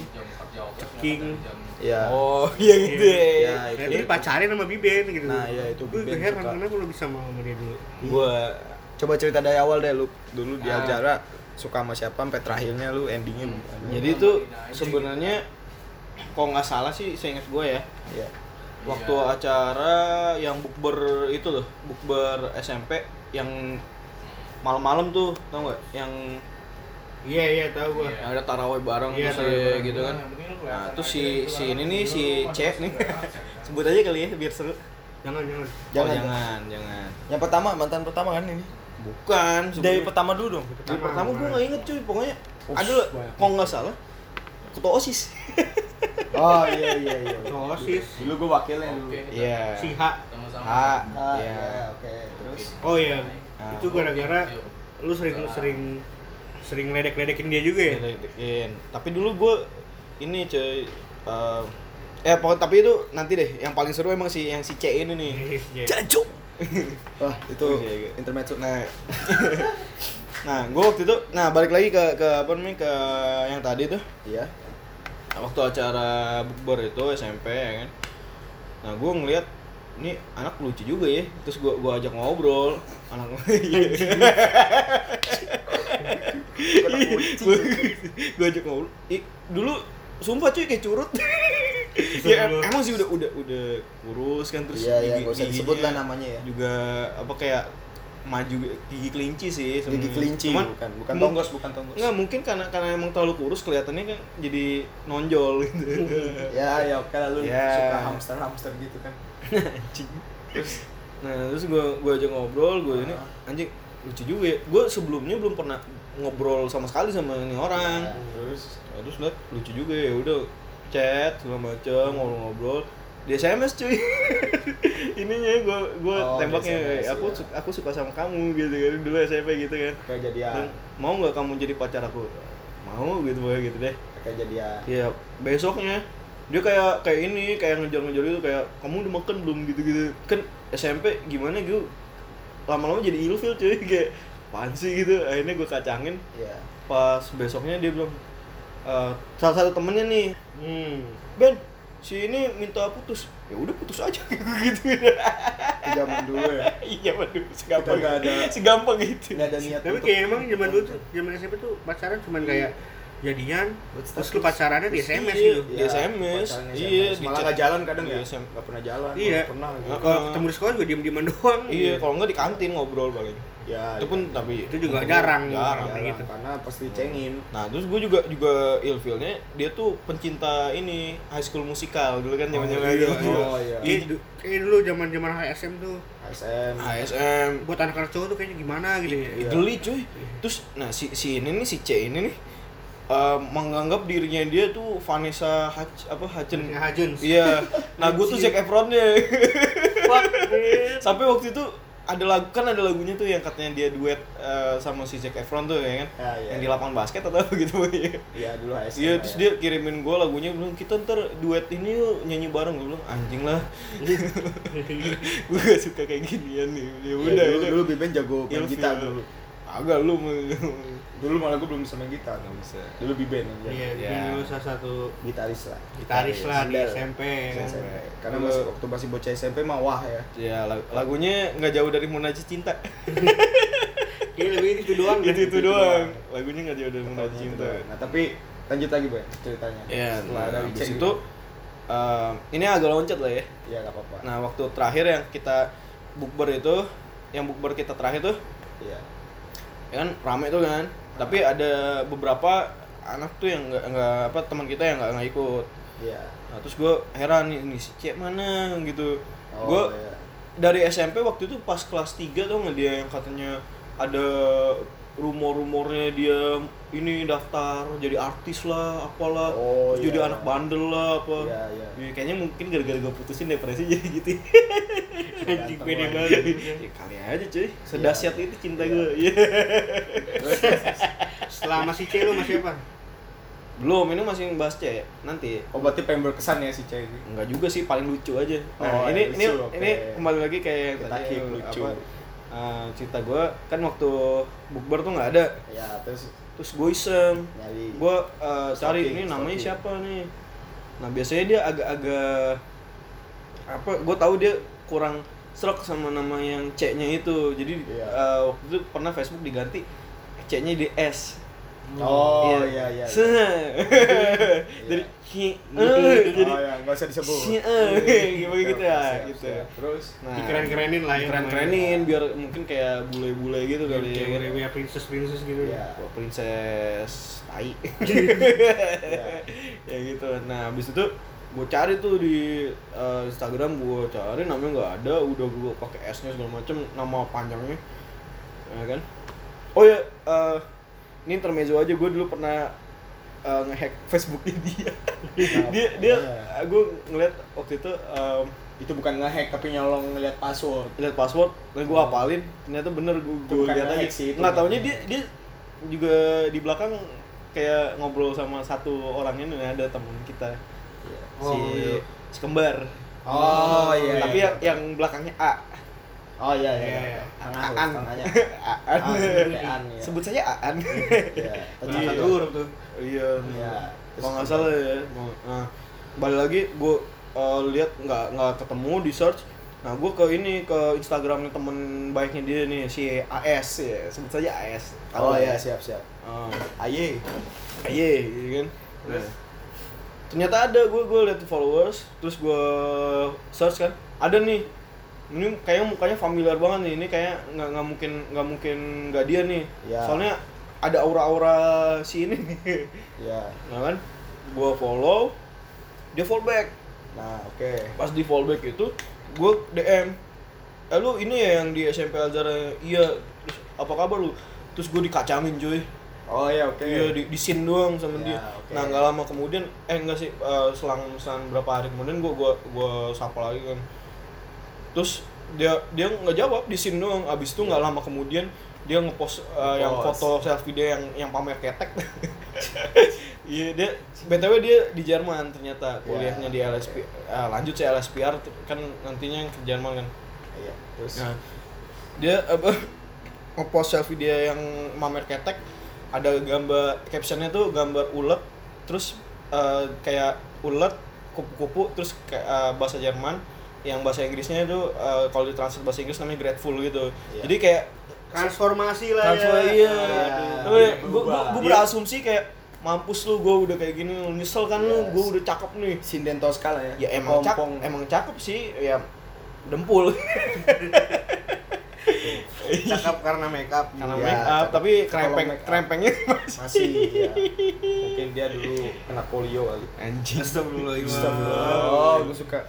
[SPEAKER 3] ceking
[SPEAKER 1] Iya.
[SPEAKER 2] Oh, iya gitu
[SPEAKER 1] Iya,
[SPEAKER 2] ya.
[SPEAKER 3] nah,
[SPEAKER 1] itu-
[SPEAKER 3] itu dipacarin sama Biben gitu
[SPEAKER 1] Nah, iya, itu
[SPEAKER 3] gue
[SPEAKER 1] Biben
[SPEAKER 3] heran
[SPEAKER 1] suka.
[SPEAKER 3] kenapa lu bisa mau sama dia dulu
[SPEAKER 2] Gue
[SPEAKER 1] Coba cerita dari awal deh lu. Dulu di
[SPEAKER 2] Ah.
[SPEAKER 1] Aljara suka sama siapa sampai terakhirnya lu endingnya gimana?
[SPEAKER 2] jadi itu sebenarnya kalau nggak salah sih seingat gue ya.
[SPEAKER 1] Iya.
[SPEAKER 2] waktu acara yang bukber itu loh bukber SMP yang malam-malam tuh tau nggak? Yang
[SPEAKER 3] iya iya tahu gua.
[SPEAKER 2] Yang ada taraweh bareng
[SPEAKER 3] Iya,
[SPEAKER 2] terus ya,
[SPEAKER 3] bareng.
[SPEAKER 2] gitu kan. Nah terus si si ini nih si Cek nih. sebut aja kali ya biar seru.
[SPEAKER 3] Jangan jangan
[SPEAKER 2] jangan.
[SPEAKER 1] Jangan,
[SPEAKER 2] oh, jangan jangan.
[SPEAKER 1] Yang pertama mantan pertama kan ini.
[SPEAKER 2] Bukan
[SPEAKER 1] Dari
[SPEAKER 2] sebelum-
[SPEAKER 1] pertama dulu dong.
[SPEAKER 2] Dari pertama gue nggak inget cuy pokoknya
[SPEAKER 1] Ups,
[SPEAKER 2] ada kalau nggak salah ketua osis
[SPEAKER 1] Oh iya iya iya.
[SPEAKER 3] sosis
[SPEAKER 1] Dulu gua wakilnya dulu.
[SPEAKER 2] iya
[SPEAKER 3] si H
[SPEAKER 2] ah
[SPEAKER 1] Ah,
[SPEAKER 2] iya
[SPEAKER 1] iya, oke. Terus
[SPEAKER 3] oh iya
[SPEAKER 2] Nah.
[SPEAKER 3] itu gara-gara lu sering sering sering ledek-ledekin dia juga ya
[SPEAKER 2] Ledekin. tapi dulu gue ini cuy eh eh pokoknya tapi itu nanti deh yang paling seru emang si yang si C ini nih
[SPEAKER 3] Iya.
[SPEAKER 2] Jancuk.
[SPEAKER 1] wah itu intermezzo.
[SPEAKER 2] Nah, nah gue waktu itu, nah balik lagi ke ke apa namanya ke yang tadi tuh,
[SPEAKER 1] Iya.
[SPEAKER 2] waktu acara bukber itu SMP ya kan. Nah gue ngeliat ini anak lucu juga ya, terus gue gua ajak ngobrol, anak gue ajak ngobrol, Ih, dulu sumpah cuy kayak curut. Ya em- emang sih udah udah udah kurus kan terus
[SPEAKER 1] Iya, iya,
[SPEAKER 2] gigi-
[SPEAKER 1] nggak usah disebut lah namanya ya.
[SPEAKER 2] juga apa kayak maju gigi kelinci sih
[SPEAKER 1] Gigi
[SPEAKER 2] sebenarnya.
[SPEAKER 1] kelinci
[SPEAKER 2] Cuman
[SPEAKER 1] bukan, bukan tonggos, bukan tonggos.
[SPEAKER 2] Enggak, mungkin karena karena emang terlalu kurus kelihatannya kan jadi nonjol gitu.
[SPEAKER 1] Ya, ya oke lah lu
[SPEAKER 2] Ya.
[SPEAKER 1] suka hamster-hamster gitu kan.
[SPEAKER 2] anjing. Terus nah, terus gua gua aja ngobrol, gua ini anjing lucu juga ya. Gua sebelumnya belum pernah ngobrol sama sekali sama ini orang. Terus nah, terus liat lucu juga ya udah chat segala macam ngobrol-ngobrol. Di SMS cuy. Ininya gua gua
[SPEAKER 1] Oh,
[SPEAKER 2] tembaknya
[SPEAKER 1] SMS,
[SPEAKER 2] aku
[SPEAKER 1] iya.
[SPEAKER 2] aku suka sama kamu gitu kan. Dulu SMP gitu kan.
[SPEAKER 1] Kayak jadian.
[SPEAKER 2] Dan, mau nggak kamu jadi pacar aku? Mau gitu pokoknya gitu deh.
[SPEAKER 1] Kayak jadian.
[SPEAKER 2] Iya, besoknya. Dia kayak kayak ini kayak ngejar-ngejar itu kayak kamu udah makan belum? gitu-gitu. Kan SMP gimana gitu lama-lama jadi ilfil cuy. Kayak apaan sih? gitu. Akhirnya gue kacangin.
[SPEAKER 1] Iya.
[SPEAKER 2] pas besoknya dia bilang eh, salah satu temennya nih.
[SPEAKER 3] Hmm.
[SPEAKER 2] Ben si ini minta putus. Ya udah putus aja. Gitu.
[SPEAKER 1] Zaman dulu ya.
[SPEAKER 2] Iya waduh segampang
[SPEAKER 1] Kita nggak ada-
[SPEAKER 2] segampang itu.
[SPEAKER 1] nggak ada niat
[SPEAKER 3] Tapi kayak emang zaman dulu tuh, zaman SMP tuh pacaran cuman kayak jadian, terus lu pacarannya di SMS
[SPEAKER 2] Iya.
[SPEAKER 3] gitu.
[SPEAKER 2] Di SMS, iya,
[SPEAKER 1] SMS.
[SPEAKER 2] di
[SPEAKER 1] malah
[SPEAKER 2] chat.
[SPEAKER 1] nggak jalan kadang
[SPEAKER 2] Di
[SPEAKER 1] ya nggak pernah jalan
[SPEAKER 3] Iya.
[SPEAKER 1] pernah gitu.
[SPEAKER 3] Kalau ketemu di sekolah juga diem-dieman doang.
[SPEAKER 2] iya kalau nggak di kantin ngobrol paling
[SPEAKER 1] ya
[SPEAKER 2] itu pun tapi
[SPEAKER 3] Itu juga jarang.
[SPEAKER 2] jarang
[SPEAKER 3] Kayak gitu.
[SPEAKER 1] karena pasti cengin
[SPEAKER 2] Nah, terus gue juga juga ilfilnya dia tuh pencinta ini high school musikal dulu kan
[SPEAKER 3] Oh, iya,
[SPEAKER 2] gitu.
[SPEAKER 3] iya.
[SPEAKER 1] oh iya
[SPEAKER 3] Kayak du- kayak dulu zaman-zaman HSM tuh
[SPEAKER 1] ASM
[SPEAKER 2] ASM
[SPEAKER 3] buat anak-anak cowok tuh kayaknya gimana gitu ya.
[SPEAKER 1] Iya.
[SPEAKER 2] geli cuy. Terus nah si si ini nih si C ini nih eh, menganggap dirinya dia tuh Vanessa Hutch, apa Hudgens.
[SPEAKER 3] Hajuns.
[SPEAKER 2] Iya. Nah, gue tuh Zac Efron-nya. Sampai waktu itu ada lagu kan ada lagunya tuh yang katanya dia duet eh, sama si Zac Efron tuh ya kan.
[SPEAKER 1] Ya, iya.
[SPEAKER 2] Yang di lapangan basket atau apa gitu.
[SPEAKER 1] iya dulu ASM
[SPEAKER 2] Iya, terus
[SPEAKER 1] ya.
[SPEAKER 2] dia kirimin gue lagunya bilang kita ntar duet ini yuk nyanyi bareng gue bilang anjing lah. gue gak suka kayak ginian nih. Ya
[SPEAKER 1] Iya,
[SPEAKER 2] udah,
[SPEAKER 1] dulu,
[SPEAKER 2] udah.
[SPEAKER 1] dulu Biben jago main gitar dulu
[SPEAKER 2] Agak lu
[SPEAKER 1] dulu malah gue belum bisa main gitar
[SPEAKER 2] Nggak bisa.
[SPEAKER 1] dulu Biben aja
[SPEAKER 3] Iya,
[SPEAKER 2] Ya.
[SPEAKER 3] dia dulu salah satu
[SPEAKER 1] gitaris lah
[SPEAKER 3] gitaris lah di. SMP kan.
[SPEAKER 1] SMP. karena masih waktu masih bocah SMP mah wah ya
[SPEAKER 2] Ya lag- lagunya nggak jauh dari Munajat Cinta.
[SPEAKER 3] Iya lebih itu doang.
[SPEAKER 2] itu
[SPEAKER 3] kan?
[SPEAKER 2] itu doang. Lagunya nggak jauh dari Munajat Cinta.
[SPEAKER 1] gitu. nah tapi lanjut lagi Boy ceritanya
[SPEAKER 2] Ya,
[SPEAKER 1] setelah
[SPEAKER 2] nah,
[SPEAKER 1] dari cek
[SPEAKER 2] itu eh, ini agak loncat lah ya.
[SPEAKER 1] ya nggak apa-apa
[SPEAKER 2] Nah, waktu terakhir yang kita bukber itu, yang bukber kita terakhir tuh,
[SPEAKER 1] iya
[SPEAKER 2] ya kan rame tuh kan. Tapi ada beberapa anak tuh yang nggak nggak apa teman kita yang nggak nggak ikut.
[SPEAKER 1] iya
[SPEAKER 2] Nah, terus gue heran nih, ini si Cek mana gitu.
[SPEAKER 1] oh
[SPEAKER 2] gue
[SPEAKER 1] iya.
[SPEAKER 2] dari SMP waktu itu pas kelas 3 tuh nggak dia yang katanya ada rumor-rumornya dia ini daftar jadi artis lah apalah
[SPEAKER 1] Oh,
[SPEAKER 2] terus jadi
[SPEAKER 1] iya.
[SPEAKER 2] anak bandel lah apa
[SPEAKER 1] Iya, iya.
[SPEAKER 2] Ya, kayaknya mungkin gara-gara gue putusin depresi jadi gitu
[SPEAKER 3] Anjing pede banget.
[SPEAKER 2] ya, kali aja cuy sedahsyat
[SPEAKER 1] Iya.
[SPEAKER 2] itu cinta
[SPEAKER 1] Iya.
[SPEAKER 2] gue Iya.
[SPEAKER 3] Setelah masih C lu masih apa?
[SPEAKER 2] belum ini masih bahas cek nanti
[SPEAKER 1] oh berarti pengen berkesan ya si cek ini
[SPEAKER 2] Enggak juga sih paling lucu aja nah
[SPEAKER 1] Oh,
[SPEAKER 2] ini
[SPEAKER 1] lucu,
[SPEAKER 2] ini
[SPEAKER 1] oke.
[SPEAKER 2] ini kembali lagi kayak yang
[SPEAKER 1] Kita
[SPEAKER 2] tadi
[SPEAKER 1] keep lucu.
[SPEAKER 2] apa, eh, cerita gue kan waktu bukber tuh nggak ada
[SPEAKER 1] ya terus
[SPEAKER 2] terus gue iseng gue uh, cari
[SPEAKER 1] Stalking,
[SPEAKER 2] ini namanya
[SPEAKER 1] stalking.
[SPEAKER 2] siapa nih nah biasanya dia agak-agak apa gue tahu dia kurang serak sama nama yang C nya itu jadi
[SPEAKER 1] Iya.
[SPEAKER 2] uh, waktu itu pernah Facebook diganti C nya di S
[SPEAKER 1] oh iya iya, iya.
[SPEAKER 2] Dari
[SPEAKER 3] Iya.
[SPEAKER 2] eh, jadi
[SPEAKER 1] oh ya nggak usah disebut
[SPEAKER 2] si eh gimana gitu ya
[SPEAKER 1] Siap,
[SPEAKER 2] gitu
[SPEAKER 1] terus
[SPEAKER 2] nah
[SPEAKER 3] Dikeren-kerenin lah ya.
[SPEAKER 2] keren-kerenin biar mungkin kayak bule-bule gitu kali ya
[SPEAKER 3] Kayak kayak princess-princess gitu.
[SPEAKER 1] Iya.
[SPEAKER 2] Wah, princess tai
[SPEAKER 1] Iya.
[SPEAKER 2] ya gitu nah habis itu gue cari tuh di eh, Instagram gue cari namanya nggak ada udah gue pakai S nya segala macem nama panjangnya ya kan? Oh ya eh, ini intermezzo aja gue dulu pernah eh, ngehack Facebooknya dia. Dia dia
[SPEAKER 1] Iya.
[SPEAKER 2] gue ngeliat waktu itu em,
[SPEAKER 1] itu bukan ngehack tapi nyolong ngeliat password.
[SPEAKER 2] Lihat password dan gue hafalin ternyata bener gue
[SPEAKER 1] bukan
[SPEAKER 2] lihat aja.
[SPEAKER 1] sih,
[SPEAKER 2] nggak taunya
[SPEAKER 1] namanya.
[SPEAKER 2] dia dia juga di belakang kayak ngobrol sama satu orang ini ada temen kita
[SPEAKER 3] Oh,
[SPEAKER 2] si
[SPEAKER 3] iya.
[SPEAKER 2] si kembar
[SPEAKER 1] oh iya
[SPEAKER 2] tapi
[SPEAKER 1] iya.
[SPEAKER 2] yang, yang belakangnya A
[SPEAKER 1] oh iya iya,
[SPEAKER 3] Iya,
[SPEAKER 1] iya.
[SPEAKER 2] Aan Aan
[SPEAKER 1] Aan, kayak Aan, iya.
[SPEAKER 2] sebut saja Aan
[SPEAKER 1] iya
[SPEAKER 2] Iya.
[SPEAKER 3] satu huruf tuh.
[SPEAKER 2] iya
[SPEAKER 1] Iya.
[SPEAKER 2] kalau nggak salah ya nah balik lagi gue lihat nggak nggak ketemu di search nah gue ke ini ke Instagramnya temen baiknya dia nih si AS ya sebut saja AS
[SPEAKER 1] oh
[SPEAKER 2] Tahu
[SPEAKER 1] iya
[SPEAKER 2] ya?
[SPEAKER 1] siap siap
[SPEAKER 2] Ah.
[SPEAKER 1] aye
[SPEAKER 2] Iya, gitu kan. Nah, ternyata ada gue gue liat followers, terus gue search kan, ada nih. Ini kayaknya mukanya familiar banget nih. Ini kayak nggak nggak mungkin nggak mungkin nggak dia nih.
[SPEAKER 1] Ya.
[SPEAKER 2] Soalnya ada aura-aura si ini nih.
[SPEAKER 1] ya
[SPEAKER 2] Nah kan, gue follow, dia follow back.
[SPEAKER 1] nah oke
[SPEAKER 2] Pas di follow back itu, gue DM. Eh lu ini ya yang di SMP Alzara? Iya. Terus apa kabar lu? Terus gue dikacangin cuy.
[SPEAKER 1] Oh iya oke
[SPEAKER 2] Iya di, di scene doang sama
[SPEAKER 1] Ya,
[SPEAKER 2] dia.
[SPEAKER 1] oke.
[SPEAKER 2] Nah nggak lama kemudian, eh enggak sih, eh, selang selang berapa hari kemudian gua gua gua sapa lagi kan. Terus dia dia nggak jawab di scene doang. Abis itu nggak lama kemudian dia ngepost eh, yang
[SPEAKER 1] Ngepost.
[SPEAKER 2] foto selfie dia yang yang pamer ketek. Iya dia btw dia di Jerman ternyata kuliahnya di LSP eh, lanjut sih LSPR kan nantinya ke Jerman kan.
[SPEAKER 1] iya terus
[SPEAKER 2] Nah, dia apa ngepost selfie dia yang mamer ketek ada gambar captionnya tuh gambar ulet terus eh, kayak ulet kupu-kupu terus kayak eh, bahasa Jerman yang bahasa Inggrisnya itu eh, kalau ditranslate bahasa Inggris namanya grateful gitu
[SPEAKER 1] Iya.
[SPEAKER 2] jadi kayak
[SPEAKER 3] transformasi lah
[SPEAKER 2] transfer
[SPEAKER 3] ya
[SPEAKER 2] iya
[SPEAKER 1] Aduh.
[SPEAKER 2] gue gue
[SPEAKER 1] Berubah.
[SPEAKER 2] berasumsi kayak mampus lu gue udah kayak gini lu nyesel kan lu
[SPEAKER 1] Yes.
[SPEAKER 2] gue udah cakep nih
[SPEAKER 1] Sinden Tosca lah ya.
[SPEAKER 2] ya emang cakep emang cakep sih ya dempul
[SPEAKER 3] cakep karena make up
[SPEAKER 2] karena
[SPEAKER 1] Iya,
[SPEAKER 2] make up tapi krempeng
[SPEAKER 1] make up.
[SPEAKER 2] krempengnya masih
[SPEAKER 1] masih ya. Mungkin dia dulu kena polio kali.
[SPEAKER 2] anjing
[SPEAKER 3] Astagfirullahaladzim.
[SPEAKER 1] Oh, gue suka.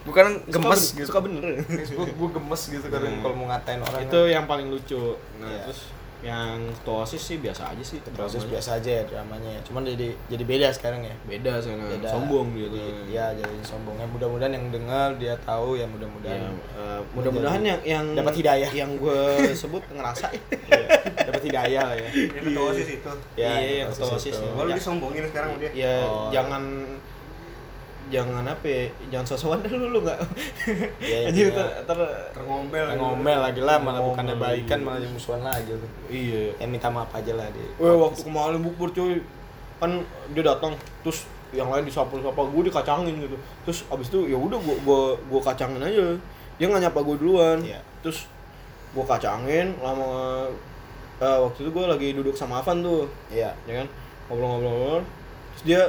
[SPEAKER 1] Bukan gemes
[SPEAKER 2] suka,
[SPEAKER 1] gitu.
[SPEAKER 2] suka bener
[SPEAKER 1] gue gue gemes gitu kadang
[SPEAKER 2] Hmm.
[SPEAKER 1] kalau mau ngatain orang
[SPEAKER 2] itu yang paling lucu nah
[SPEAKER 1] Iya.
[SPEAKER 2] terus yang ketua osis sih biasa aja sih
[SPEAKER 1] proses
[SPEAKER 2] dramanya.
[SPEAKER 1] biasa aja ya dramanya ya. cuman jadi jadi beda sekarang ya
[SPEAKER 2] beda sana
[SPEAKER 1] beda
[SPEAKER 2] sombong
[SPEAKER 1] Jadi, ya jadi sombong ya mudah-mudahan yang dengar dia tahu ya mudah-mudahan
[SPEAKER 2] Ya, eh, mudah-mudahan yang yang
[SPEAKER 1] Dapat hidayah.
[SPEAKER 2] yang gue sebut ngerasa
[SPEAKER 1] Iya, dapat hidayah lah ya
[SPEAKER 3] Yang ketua osis itu
[SPEAKER 2] Iya,
[SPEAKER 1] Ya,
[SPEAKER 2] yang
[SPEAKER 1] ketua OSIS.
[SPEAKER 3] Baru
[SPEAKER 2] Ya.
[SPEAKER 3] disombongin sekarang sama dia
[SPEAKER 2] ya
[SPEAKER 1] Oh.
[SPEAKER 2] jangan jangan apa ya, jangan sosokan dulu lu nggak?
[SPEAKER 1] Iya,
[SPEAKER 2] anjir
[SPEAKER 1] iya.
[SPEAKER 2] ter, ter-
[SPEAKER 3] terngomel
[SPEAKER 1] ngomel lagi lah malah
[SPEAKER 2] Ngomel
[SPEAKER 1] bukannya baikan malah musuhan lagi tuh
[SPEAKER 2] iya.
[SPEAKER 1] Ya minta maaf aja lah di
[SPEAKER 2] Weh waktu kemarin bukber cuy. Kan dia datang terus yang lain disapu-sapu gue dikacangin gitu. Terus abis itu ya udah gua gua gua kacangin aja. Dia nggak nyapa gue duluan.
[SPEAKER 1] Iya.
[SPEAKER 2] terus gua kacangin lama eh, waktu itu gue lagi duduk sama Avan tuh.
[SPEAKER 1] Iya.
[SPEAKER 2] Ya kan? Ngobrol-ngobrol. Terus dia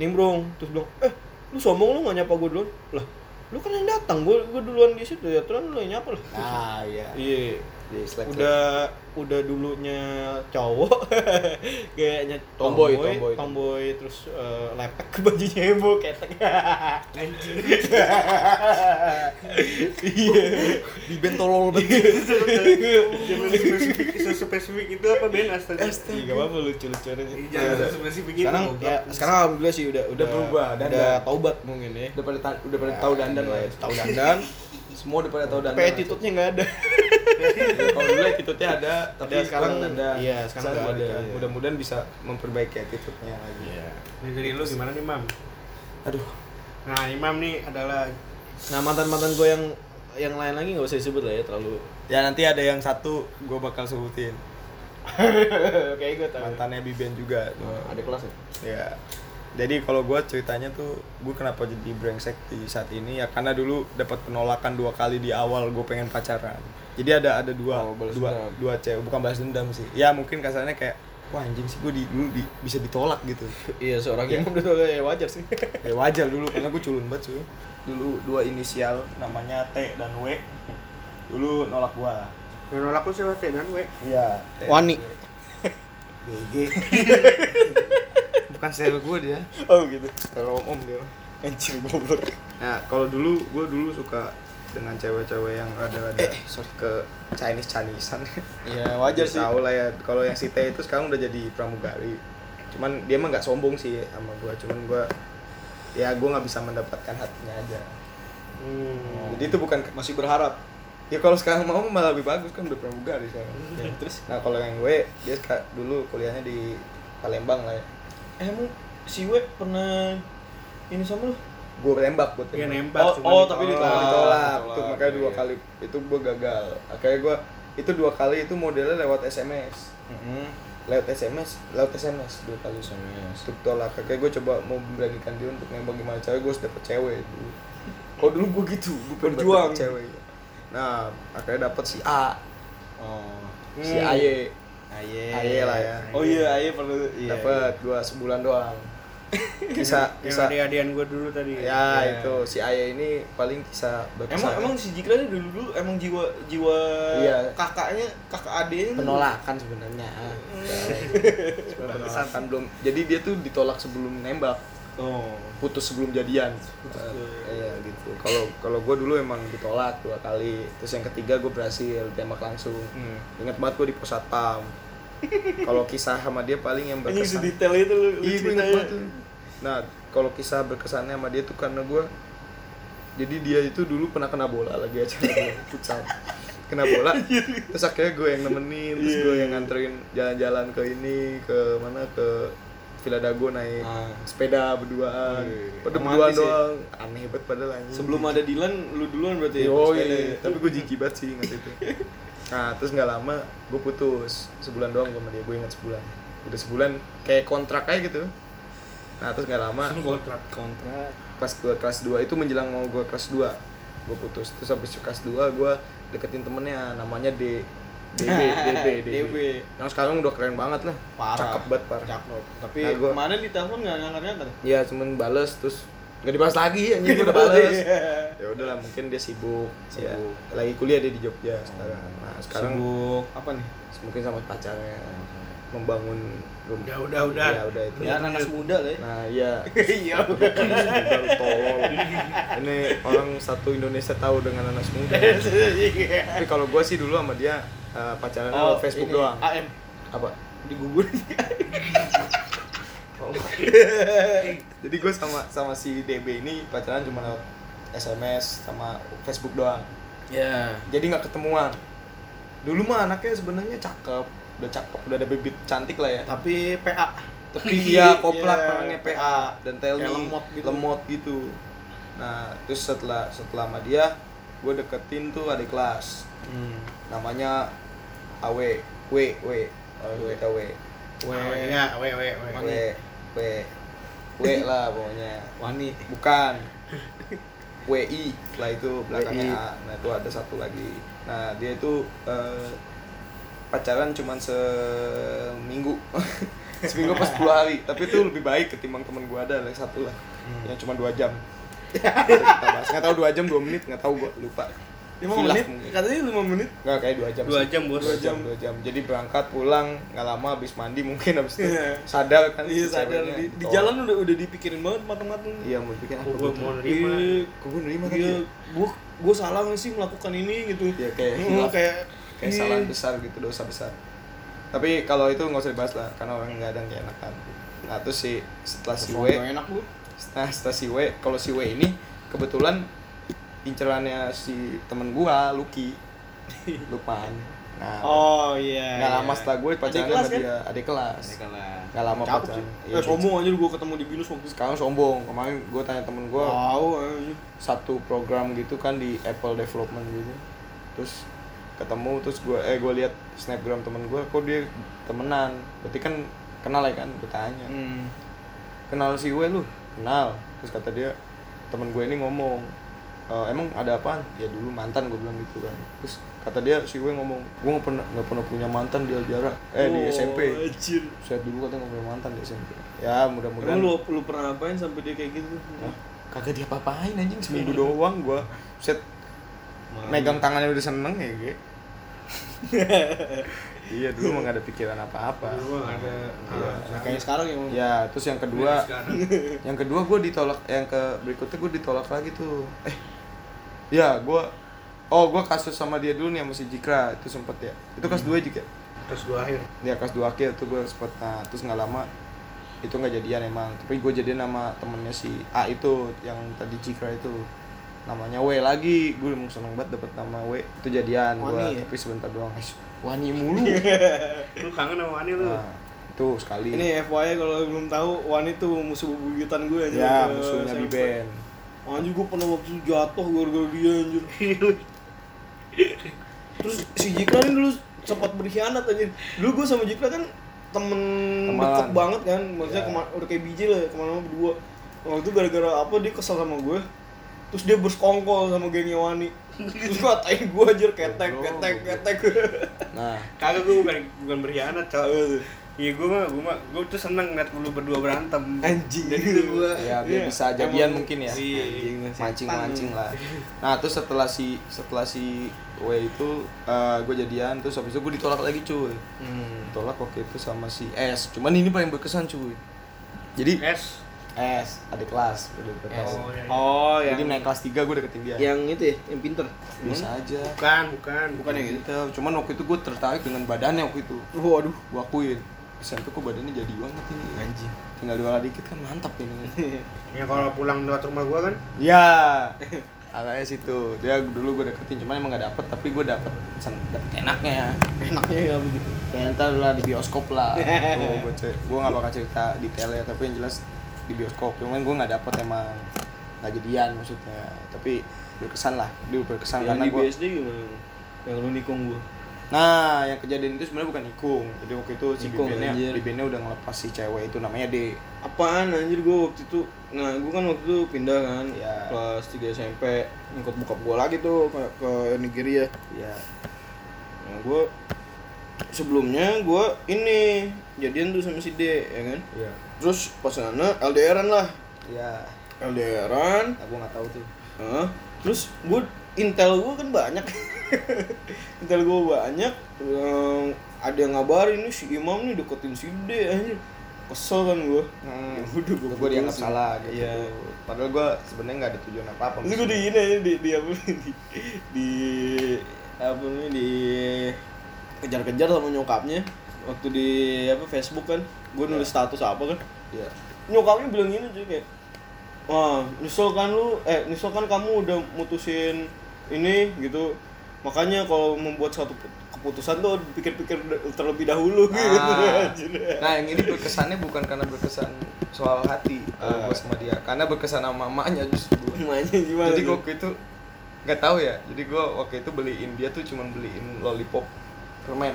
[SPEAKER 2] nimbrung. Terus bilang eh lu sombong lu nggak nyapa gue duluan. Lah lu kan yang datang gue gue duluan di situ ya terus lu yang nyapa lah.
[SPEAKER 1] Nah iya.
[SPEAKER 2] Iya
[SPEAKER 1] di slack
[SPEAKER 2] udah udah dulunya cowok. Kayaknya
[SPEAKER 1] Tomboy,
[SPEAKER 2] tomboy,
[SPEAKER 1] tomboy.
[SPEAKER 2] tomboy, terus eh, lepek ke bajunya emo ketek
[SPEAKER 3] anjir
[SPEAKER 2] iya.
[SPEAKER 1] Di bentolol banget.
[SPEAKER 3] Jangan spesifik spesifik itu apa Ben? Astaga.
[SPEAKER 2] Iya, gak apa-apa lucu lucu aja
[SPEAKER 3] jangan spesifik itu.
[SPEAKER 2] Sekarang ya sekarang alhamdulillah sih udah udah
[SPEAKER 1] berubah, dan-
[SPEAKER 2] udah taubat mungkin ya.
[SPEAKER 1] Udah pada udah pada tahu dandan lah ya.
[SPEAKER 2] tahu dandan.
[SPEAKER 1] Semua udah pada tahu dandan
[SPEAKER 2] tapi attitude-nya nggak ada
[SPEAKER 1] kalau dulu attitude-nya ada tapi
[SPEAKER 2] Ada,
[SPEAKER 1] sekarang
[SPEAKER 2] sekarang-
[SPEAKER 1] ada.
[SPEAKER 2] Iya, sekarang nggak ada,
[SPEAKER 1] kan.
[SPEAKER 2] iya.
[SPEAKER 1] mudah-mudahan bisa memperbaiki attitude-nya lagi.
[SPEAKER 3] Ini dari lu gimana nih Mam?
[SPEAKER 1] Aduh.
[SPEAKER 3] Nah Imam nih adalah
[SPEAKER 2] nah mantan mantan gue yang yang lain lagi nggak usah disebut lah ya terlalu.
[SPEAKER 1] Ya nanti ada yang satu gue bakal sebutin.
[SPEAKER 2] Kayak gue tahu
[SPEAKER 1] mantannya Biben juga.
[SPEAKER 2] Ada kelas ya?
[SPEAKER 1] Ya jadi kalau gue ceritanya tuh gue kenapa jadi brengsek di saat ini? Ya karena dulu dapat penolakan dua kali di awal gue pengen pacaran. Jadi ada ada dua
[SPEAKER 2] Oh, balas
[SPEAKER 1] dua
[SPEAKER 2] dendam.
[SPEAKER 1] dua cewek. Bukan balas dendam sih. Ya mungkin kasarnya kayak wah anjing sih gue di, dulu di- bisa ditolak gitu.
[SPEAKER 2] Iya seorang yang udah ya wajar sih.
[SPEAKER 1] Ya wajar dulu karena gue culun banget cuy dulu dua inisial namanya T dan W. Dulu nolak gua.
[SPEAKER 3] Yang nolak lu siapa? T dan W?
[SPEAKER 1] Iya.
[SPEAKER 2] Wani.
[SPEAKER 1] GG cewek gue dia.
[SPEAKER 2] Oh gitu.
[SPEAKER 1] Kalau om om dia.
[SPEAKER 2] Anjir goblok.
[SPEAKER 1] Nah kalau dulu gue dulu suka dengan cewek-cewek yang ada-ada
[SPEAKER 2] Eh,
[SPEAKER 1] sorry ke Chinese Chinesean
[SPEAKER 2] ya wajar sih.
[SPEAKER 1] Tahu lah ya kalau yang si T itu sekarang udah jadi pramugari. Cuman dia mah nggak sombong sih sama gue cuman gue ya gue nggak bisa mendapatkan hatinya aja.
[SPEAKER 2] Hmm.
[SPEAKER 1] jadi itu bukan
[SPEAKER 2] masih berharap.
[SPEAKER 1] Ya kalau sekarang mau malah lebih bagus kan udah pramugari sekarang.
[SPEAKER 2] Ya, terus
[SPEAKER 1] nah kalau yang gue dia dulu kuliahnya di Palembang lah ya
[SPEAKER 2] eh, emang si we pernah ini sama lu
[SPEAKER 1] gue tembak gue
[SPEAKER 3] Iya,
[SPEAKER 1] tembak
[SPEAKER 3] nembak
[SPEAKER 2] Oh, oh, tapi
[SPEAKER 1] ditolak,
[SPEAKER 2] ditolak.
[SPEAKER 1] ditolak.
[SPEAKER 2] Ditolak,
[SPEAKER 1] Tuh, makanya dua
[SPEAKER 2] iya.
[SPEAKER 1] kali itu gue gagal akhirnya gue itu dua kali itu modelnya lewat SMS
[SPEAKER 2] Heeh.
[SPEAKER 1] lewat SMS lewat SMS dua kali
[SPEAKER 2] SMS.
[SPEAKER 1] untuk tolak akhirnya gue coba mau memberanikan diri untuk nembak gimana cewek gue harus dapet cewek dulu kalau dulu gue gitu gue
[SPEAKER 2] Berjuang.
[SPEAKER 1] cewek nah akhirnya dapet si A
[SPEAKER 2] Oh.
[SPEAKER 1] si
[SPEAKER 3] Hmm.
[SPEAKER 1] Aye
[SPEAKER 2] Aye.
[SPEAKER 1] Aye lah ya.
[SPEAKER 2] Oh iya, Aye perlu iya.
[SPEAKER 1] dapet gue sebulan doang. Kisah
[SPEAKER 3] yang
[SPEAKER 1] kisah.
[SPEAKER 3] adik-adian gue dulu tadi.
[SPEAKER 1] Ya
[SPEAKER 2] Iya.
[SPEAKER 1] itu. Si Aye ini paling kisah berkesan.
[SPEAKER 2] Emang emang si Jikra dulu dulu emang jiwa jiwa
[SPEAKER 1] Iya.
[SPEAKER 2] kakaknya kakak adiknya
[SPEAKER 1] penolakan sebenarnya. Sebenarnya penolakan belum. Jadi dia tuh ditolak sebelum nembak.
[SPEAKER 2] Oh.
[SPEAKER 1] putus sebelum jadian.
[SPEAKER 2] Putus.
[SPEAKER 1] Eh, iya gitu. Kalau kalau gue dulu emang ditolak dua kali. Terus yang ketiga gue berhasil tembak langsung.
[SPEAKER 2] Hmm.
[SPEAKER 1] ingat banget gue di pos satpam kalau kisah sama dia paling yang
[SPEAKER 2] Ini
[SPEAKER 1] berkesan
[SPEAKER 2] sedetail itu lu,
[SPEAKER 1] iya gue
[SPEAKER 2] ceritanya.
[SPEAKER 1] banget nah kalau kisah berkesannya sama dia tuh karena gue jadi dia itu dulu pernah kena bola lagi acara futsal kena bola terus akhirnya gue yang nemenin terus gue yang nganterin jalan-jalan ke ini ke mana ke Villa Dago naik
[SPEAKER 2] Ah.
[SPEAKER 1] sepeda berduaan
[SPEAKER 2] Iya.
[SPEAKER 1] pada berduaan
[SPEAKER 2] ya.
[SPEAKER 1] doang aneh banget padahal anjing
[SPEAKER 2] Sebelum ada Dilan, lu duluan berarti ya?
[SPEAKER 1] oh iya
[SPEAKER 2] ya?
[SPEAKER 1] tapi gue jijik banget sih ingat itu nah terus nggak lama gue putus. Sebulan doang gue sama dia gue ingat sebulan. Udah sebulan kayak kontrak aja gitu. Nah terus nggak lama
[SPEAKER 3] kontrak?
[SPEAKER 2] Kontrak.
[SPEAKER 1] Pas gue kelas 2 itu menjelang mau gue kelas 2 gue putus. Terus habis kelas 2 gue deketin temennya namanya D. DB DB
[SPEAKER 2] DB.
[SPEAKER 1] yang sekarang udah keren banget lah.
[SPEAKER 2] Parah.
[SPEAKER 1] cakep banget parah.
[SPEAKER 2] Cakep. Tapi
[SPEAKER 1] Nah, gua-
[SPEAKER 2] kemarin di telepon nggak ngangkat ngangkat
[SPEAKER 1] Iya cuman bales terus nggak dibahas lagi anjing gue udah bales. Ya udahlah mungkin dia sibuk, ya
[SPEAKER 2] Sibuk.
[SPEAKER 1] lagi kuliah dia di Jogja sekarang. Nah sekarang
[SPEAKER 2] sibuk apa nih?
[SPEAKER 1] Mungkin sama pacarnya membangun rumah.
[SPEAKER 3] Udah, udah, udah.
[SPEAKER 1] ya udah itu.
[SPEAKER 2] Ya nanas muda lah ya
[SPEAKER 1] nah iya.
[SPEAKER 2] Iya.
[SPEAKER 1] Udah tolol. Ini orang satu Indonesia tahu dengan anak muda. Tapi kalau gue sih dulu sama dia eh, pacarannya lewat Facebook
[SPEAKER 2] ini,
[SPEAKER 1] doang.
[SPEAKER 2] AM
[SPEAKER 1] apa?
[SPEAKER 2] Digugur
[SPEAKER 1] jadi gue sama sama si DB ini pacaran cuma lewat SMS sama Facebook doang.
[SPEAKER 2] Ya.
[SPEAKER 1] Jadi nggak ketemuan. Dulu mah anaknya sebenarnya cakep. Udah cakep udah ada bibit cantik lah ya.
[SPEAKER 2] Tapi PA
[SPEAKER 1] tapi iya koplak
[SPEAKER 2] Iya,
[SPEAKER 1] orangnya PA dan me
[SPEAKER 2] lemot gitu.
[SPEAKER 1] lemot gitu. Nah terus setelah setelah sama dia gue deketin tuh adik kelas.
[SPEAKER 2] Hmm.
[SPEAKER 1] namanya AW W. W W.
[SPEAKER 2] W.
[SPEAKER 3] ya we we we
[SPEAKER 1] W W. W lah pokoknya.
[SPEAKER 2] Wani.
[SPEAKER 1] Bukan. WI lah itu belakangnya
[SPEAKER 2] WI.
[SPEAKER 1] A. Nah itu ada satu lagi. Nah dia itu eh, pacaran cuman seminggu. Seminggu pas 10 hari. Tapi itu lebih baik ketimbang temen gua ada lagi satu lah.
[SPEAKER 2] Hmm.
[SPEAKER 1] yang cuma dua jam. Nggak tahu dua jam dua menit nggak tahu gua lupa
[SPEAKER 2] lima menit
[SPEAKER 1] mungkin.
[SPEAKER 2] katanya lima menit
[SPEAKER 1] nggak kayak dua jam
[SPEAKER 3] Dua
[SPEAKER 1] sih.
[SPEAKER 3] jam, Bos.
[SPEAKER 1] dua jam dua jam jadi berangkat pulang nggak lama habis mandi mungkin habis itu
[SPEAKER 2] Iya.
[SPEAKER 1] sadar kan
[SPEAKER 2] iya
[SPEAKER 1] si
[SPEAKER 2] sadar di, di
[SPEAKER 1] Tolong.
[SPEAKER 2] jalan udah udah dipikirin banget matang-matang
[SPEAKER 1] iya mau bikin apa
[SPEAKER 3] gue
[SPEAKER 1] gua
[SPEAKER 3] mau
[SPEAKER 1] tuh?
[SPEAKER 3] nerima
[SPEAKER 2] Iya,
[SPEAKER 1] Kok gua nerima tadi
[SPEAKER 2] iya,
[SPEAKER 1] ya?
[SPEAKER 2] gua gua salah nggak sih melakukan ini gitu
[SPEAKER 1] ya kayak
[SPEAKER 2] Hmm, kayak
[SPEAKER 1] kayak
[SPEAKER 2] iya.
[SPEAKER 1] salah besar gitu dosa besar tapi kalau itu nggak usah dibahas lah karena orang nggak ada yang enakan nah terus si setelah si W
[SPEAKER 2] enak lu
[SPEAKER 1] nah setelah si W kalau si W ini kebetulan incerannya si temen gua Lucky. Lukman nah
[SPEAKER 2] oh iya
[SPEAKER 1] nggak
[SPEAKER 2] iya.
[SPEAKER 1] lama setelah gue pacaran sama
[SPEAKER 2] kan?
[SPEAKER 1] dia adik kelas.
[SPEAKER 2] Adik kelas.
[SPEAKER 1] Nggak lama
[SPEAKER 2] Cakep
[SPEAKER 1] pacaran. Iya,
[SPEAKER 2] Eh, sombong aja lu gua ketemu di binus waktu
[SPEAKER 1] sekarang sombong. Kemarin gue tanya temen gue
[SPEAKER 2] anjing.
[SPEAKER 1] satu program gitu kan di Apple Development gitu. Terus ketemu terus gue eh gue lihat snapgram temen gue kok dia temenan? Berarti kan kenal ya kan? Gue tanya.
[SPEAKER 2] Hmm.
[SPEAKER 1] kenal si gue lu? Kenal. Terus kata dia temen gue ini ngomong "E, emang ada apaan? Ya dulu mantan gue bilang gitu kan. Terus kata dia si gue ngomong gue nggak pernah nggak pernah punya mantan di Aljara. Eh di
[SPEAKER 2] Oh,
[SPEAKER 1] SMP
[SPEAKER 2] Anjir.
[SPEAKER 1] saya dulu katanya nggak punya mantan di SMP ya mudah-mudahan.
[SPEAKER 2] Emang lu lu pernah ngapain sampai dia kayak gitu?
[SPEAKER 1] Hah? kagak dia apa-apain anjing seminggu doang gue set megang tangannya udah seneng ya gue iya dulu gak ada pikiran apa-apa.
[SPEAKER 3] Ada.
[SPEAKER 1] Iya.
[SPEAKER 2] Nah, kayak sekarang ya.
[SPEAKER 1] ya terus yang kedua yang kedua gue ditolak yang ke berikutnya gue ditolak lagi tuh. Eh ya gue oh gue kasus sama dia dulu nih sama si Jikra itu sempet ya. Itu kelas dua juga
[SPEAKER 3] terus dua akhir.
[SPEAKER 1] Ya kelas dua akhir tuh gue sempet nah terus nggak lama itu nggak jadian emang. Tapi gue jadian sama temennya si A itu yang tadi Jikra itu. Namanya W lagi gue emang seneng banget dapet nama W. Itu jadian gue
[SPEAKER 2] Wani ya?
[SPEAKER 1] tapi sebentar doang Wani mulu.
[SPEAKER 3] Lu kangen sama Wani lu?
[SPEAKER 1] Nah, itu sekali.
[SPEAKER 2] Ini FYI kalau belum tahu, Wan itu musuh bebuyutan gue aja.
[SPEAKER 1] ya musuhnya di band
[SPEAKER 2] Anjir gue pernah waktu itu jatuh gara-gara dia anjir. Terus si Jikra ini dulu sempat berkhianat anjir. Dulu gue sama Jikra kan temen
[SPEAKER 1] Teman.
[SPEAKER 2] deket banget kan. Maksudnya
[SPEAKER 1] Ya.
[SPEAKER 2] kema- udah kayak biji lah ke mana-mana berdua. Waktu itu gara-gara apa dia kesel sama gue. Terus dia bersekongkol sama gengnya Wani. Terus gue katain gue anjir ketek, ketek, ketek.
[SPEAKER 1] nah
[SPEAKER 3] kagak gue bukan bukan berkhianat cowok iya gue mah gue mah gue tuh seneng ngeliat lu berdua berantem.
[SPEAKER 2] Anjing.
[SPEAKER 3] jadi tuh gue
[SPEAKER 1] ya biar
[SPEAKER 2] Iya,
[SPEAKER 1] bisa jadian
[SPEAKER 2] emang
[SPEAKER 1] mungkin ya.
[SPEAKER 3] Iya.
[SPEAKER 1] mancing mancing lah. Nah terus setelah si setelah si W itu gue jadian terus habis itu gue ditolak lagi cuy.
[SPEAKER 2] Hmm.
[SPEAKER 1] ditolak waktu itu sama si S. Cuman ini paling berkesan cuy. Jadi
[SPEAKER 3] S.
[SPEAKER 1] S adik kelas udah tahu.
[SPEAKER 3] oh, iya.
[SPEAKER 2] Oh,
[SPEAKER 1] jadi
[SPEAKER 2] yang
[SPEAKER 1] naik kelas 3 gue deketin dia.
[SPEAKER 2] Yang itu ya, yang pinter.
[SPEAKER 1] bisa aja.
[SPEAKER 3] Bukan bukan.
[SPEAKER 2] Bukan yang gitu
[SPEAKER 1] cuman waktu itu gue tertarik dengan badannya waktu itu.
[SPEAKER 2] Waduh.
[SPEAKER 1] gue akuin SMP kok badannya jadi banget ini
[SPEAKER 2] Anjing.
[SPEAKER 1] tinggal dua dikit kan mantap ini
[SPEAKER 3] ya kalau pulang lewat rumah gue kan
[SPEAKER 1] Ya, arahnya situ. Dia dulu gue deketin, cuman emang gak dapet, tapi gue dapet, sen- dapet enaknya.
[SPEAKER 2] Enaknya ya begitu.
[SPEAKER 1] Kayak ntar lah di bioskop lah. Gue gue cer- gue gak bakal cerita detailnya, tapi yang jelas di bioskop. Cuman gue gak dapet emang gak jadian maksudnya. Tapi berkesan lah, dia berkesan
[SPEAKER 2] Yang
[SPEAKER 1] karena
[SPEAKER 2] di
[SPEAKER 1] gue
[SPEAKER 2] BSD gimana? Yang lu nikung gua.
[SPEAKER 1] Nah, yang kejadian itu sebenarnya bukan Ikung. Jadi waktu itu si
[SPEAKER 2] Ikung,
[SPEAKER 1] Bibennya,
[SPEAKER 2] anjir.
[SPEAKER 1] Bibennya udah ngelepas si cewek itu namanya D.
[SPEAKER 2] apaan anjir gue waktu itu nah gue kan waktu itu pindah kan
[SPEAKER 1] Iya.
[SPEAKER 2] kelas 3 SMP ngikut bokap gue lagi tuh ke, ke Nigeria
[SPEAKER 1] Ya.
[SPEAKER 2] nah gue sebelumnya gue ini jadian tuh sama si D ya kan
[SPEAKER 1] Iya.
[SPEAKER 2] terus pas sana LDRan lah
[SPEAKER 1] Iya.
[SPEAKER 2] LDRan
[SPEAKER 1] Aku nggak tahu tuh.
[SPEAKER 2] Hah? terus gue intel gue kan banyak. Intel gue banyak. Yang ada yang ngabarin nih si Imam nih deketin si D anjir. Kesel kan gue
[SPEAKER 1] Hmm,
[SPEAKER 2] Ya udah,
[SPEAKER 1] gue dianggap
[SPEAKER 2] putusin.
[SPEAKER 1] salah gitu.
[SPEAKER 2] Iya.
[SPEAKER 1] Padahal gue sebenarnya nggak ada tujuan apa apa.
[SPEAKER 2] Gue di ini di di apa nih, di di apa nih? Di kejar-kejar sama nyokapnya. Waktu di apa Facebook kan. Gue nulis status apa kan.
[SPEAKER 1] Iya.
[SPEAKER 2] nyokapnya bilang gini cuy kayak wah nyesel kan lu? Eh nyesel kan kamu udah mutusin ini gitu makanya kalau membuat suatu keputusan tuh pikir-pikir terlebih dahulu gitu
[SPEAKER 1] Ah.
[SPEAKER 2] Anjir.
[SPEAKER 1] Nah, yang ini berkesannya bukan karena berkesan soal hati kalau
[SPEAKER 2] Ah.
[SPEAKER 1] gue sama dia, karena berkesan sama mamanya justru.
[SPEAKER 2] Namanya gimana
[SPEAKER 1] Jadi gue waktu itu nggak tahu ya. Jadi gue waktu itu beliin dia tuh cuman beliin lollipop permen.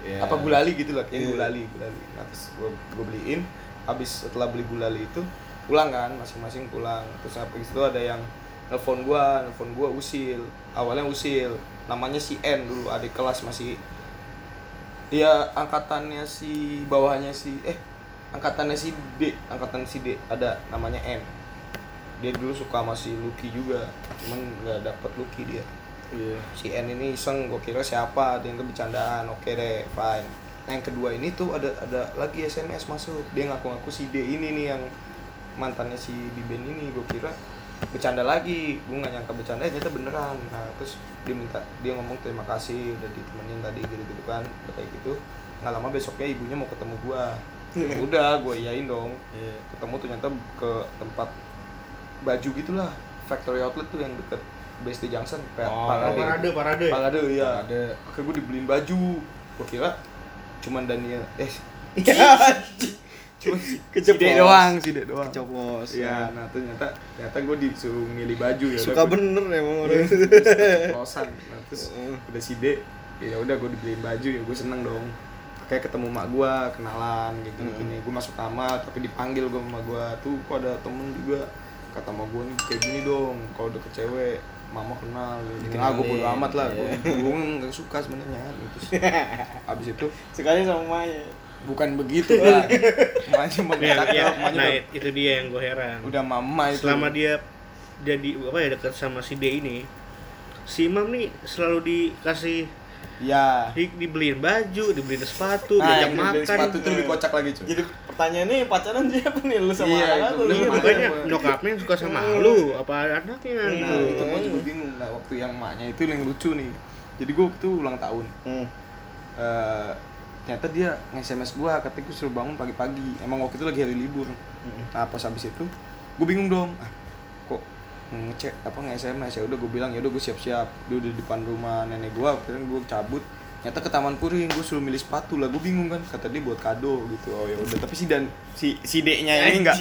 [SPEAKER 2] Iya.
[SPEAKER 1] Apa gulali gitu lah, kayak
[SPEAKER 2] Iya.
[SPEAKER 1] gulali, gulali. Nah, terus gue gue beliin. Habis setelah beli gulali itu pulang kan, masing-masing pulang. Terus habis itu ada yang nelfon gua, nelfon gua usil. Awalnya usil, namanya si N dulu adik kelas masih. Dia angkatannya si bawahnya si eh angkatannya si D angkatan si D. Ada namanya N. Dia dulu suka sama si Lucky juga. Cuman nggak dapet Lucky dia.
[SPEAKER 2] Iya.
[SPEAKER 1] si N ini iseng gue kira siapa dia yang bercandaan. Oke deh fine. Nah yang kedua ini tuh ada ada lagi SMS masuk. Dia ngaku-ngaku si D ini nih yang mantannya si Biben ini gue kira bercanda lagi gue nggak nyangka bercanda eh, ternyata beneran nah terus dia minta dia ngomong terima kasih udah ditemenin tadi gitu gitu kan kayak gitu nggak lama besoknya ibunya mau ketemu gue udah gue iyain dong
[SPEAKER 2] Iya.
[SPEAKER 1] ketemu ternyata ke tempat baju gitulah factory outlet tuh yang deket BSD Junction
[SPEAKER 2] Oh,
[SPEAKER 3] Oh, parade, parade.
[SPEAKER 1] Parade iya.
[SPEAKER 2] Ada.
[SPEAKER 1] Akhirnya gue dibeliin baju. Gue kira cuman Daniel eh
[SPEAKER 2] Iya.
[SPEAKER 1] si
[SPEAKER 2] Keceplos.
[SPEAKER 1] Dek doang, si Dek doang.
[SPEAKER 2] Keceplos.
[SPEAKER 1] Iya, nah ternyata ternyata gue disuruh milih baju ya.
[SPEAKER 2] Suka bener emang orang.
[SPEAKER 1] Keceplosan. Nah, terus udah si Dek, ya udah gue dibeliin baju ya gue seneng dong. Kayak ketemu mak gue, kenalan kayak gini gini. Gue masuk kamar tapi dipanggil gue sama gue tuh kok ada temen juga kata sama gue nih kayak gini dong kalau deket cewek mama kenal gitu. ah gue bodo amat lah gue
[SPEAKER 2] iya.
[SPEAKER 1] gue nggak suka sebenarnya terus abis itu
[SPEAKER 2] Sekali sama Maya.
[SPEAKER 1] Bukan begitu lah mamanya mau
[SPEAKER 3] Nah,
[SPEAKER 1] cakep
[SPEAKER 3] ya,
[SPEAKER 1] mamanya
[SPEAKER 3] nah
[SPEAKER 1] udah,
[SPEAKER 3] itu dia yang gue heran.
[SPEAKER 1] udah mama itu.
[SPEAKER 3] Selama dia jadi apa ya dekat sama si D ini, si Imam nih selalu dikasih
[SPEAKER 1] ya.
[SPEAKER 3] di, dibeliin baju, dibeliin sepatu,
[SPEAKER 1] nah
[SPEAKER 3] diajak makan.
[SPEAKER 1] sepatu itu lebih kocak lagi cuy.
[SPEAKER 2] Jadi pertanyaannya pacaran siapa nih? Lu sama
[SPEAKER 1] Iya,
[SPEAKER 2] anak
[SPEAKER 1] itu
[SPEAKER 2] lu?
[SPEAKER 3] Iya,
[SPEAKER 1] Makanya
[SPEAKER 3] nyokapnya yang suka sama lu, apa anaknya
[SPEAKER 1] nah
[SPEAKER 3] gitu.
[SPEAKER 1] itu gue juga bingung nah waktu yang maknya itu yang lucu nih. Jadi gue waktu ulang tahun.
[SPEAKER 2] Hmm.
[SPEAKER 1] eh ternyata dia nge-SMS gue katanya gue suruh bangun pagi-pagi. Emang waktu itu lagi hari libur. Nah pas habis itu gue bingung dong. Ah, kok ngecek apa nge-SMS ya udah gue bilang ya udah gue siap-siap. Dia udah di depan rumah nenek gue akhirnya gue cabut. Ternyata ke taman puring gue suruh milih sepatu lah. Gue bingung kan kata dia buat kado gitu. Oh ya udah. Tapi si dan si si D-nya ini nggak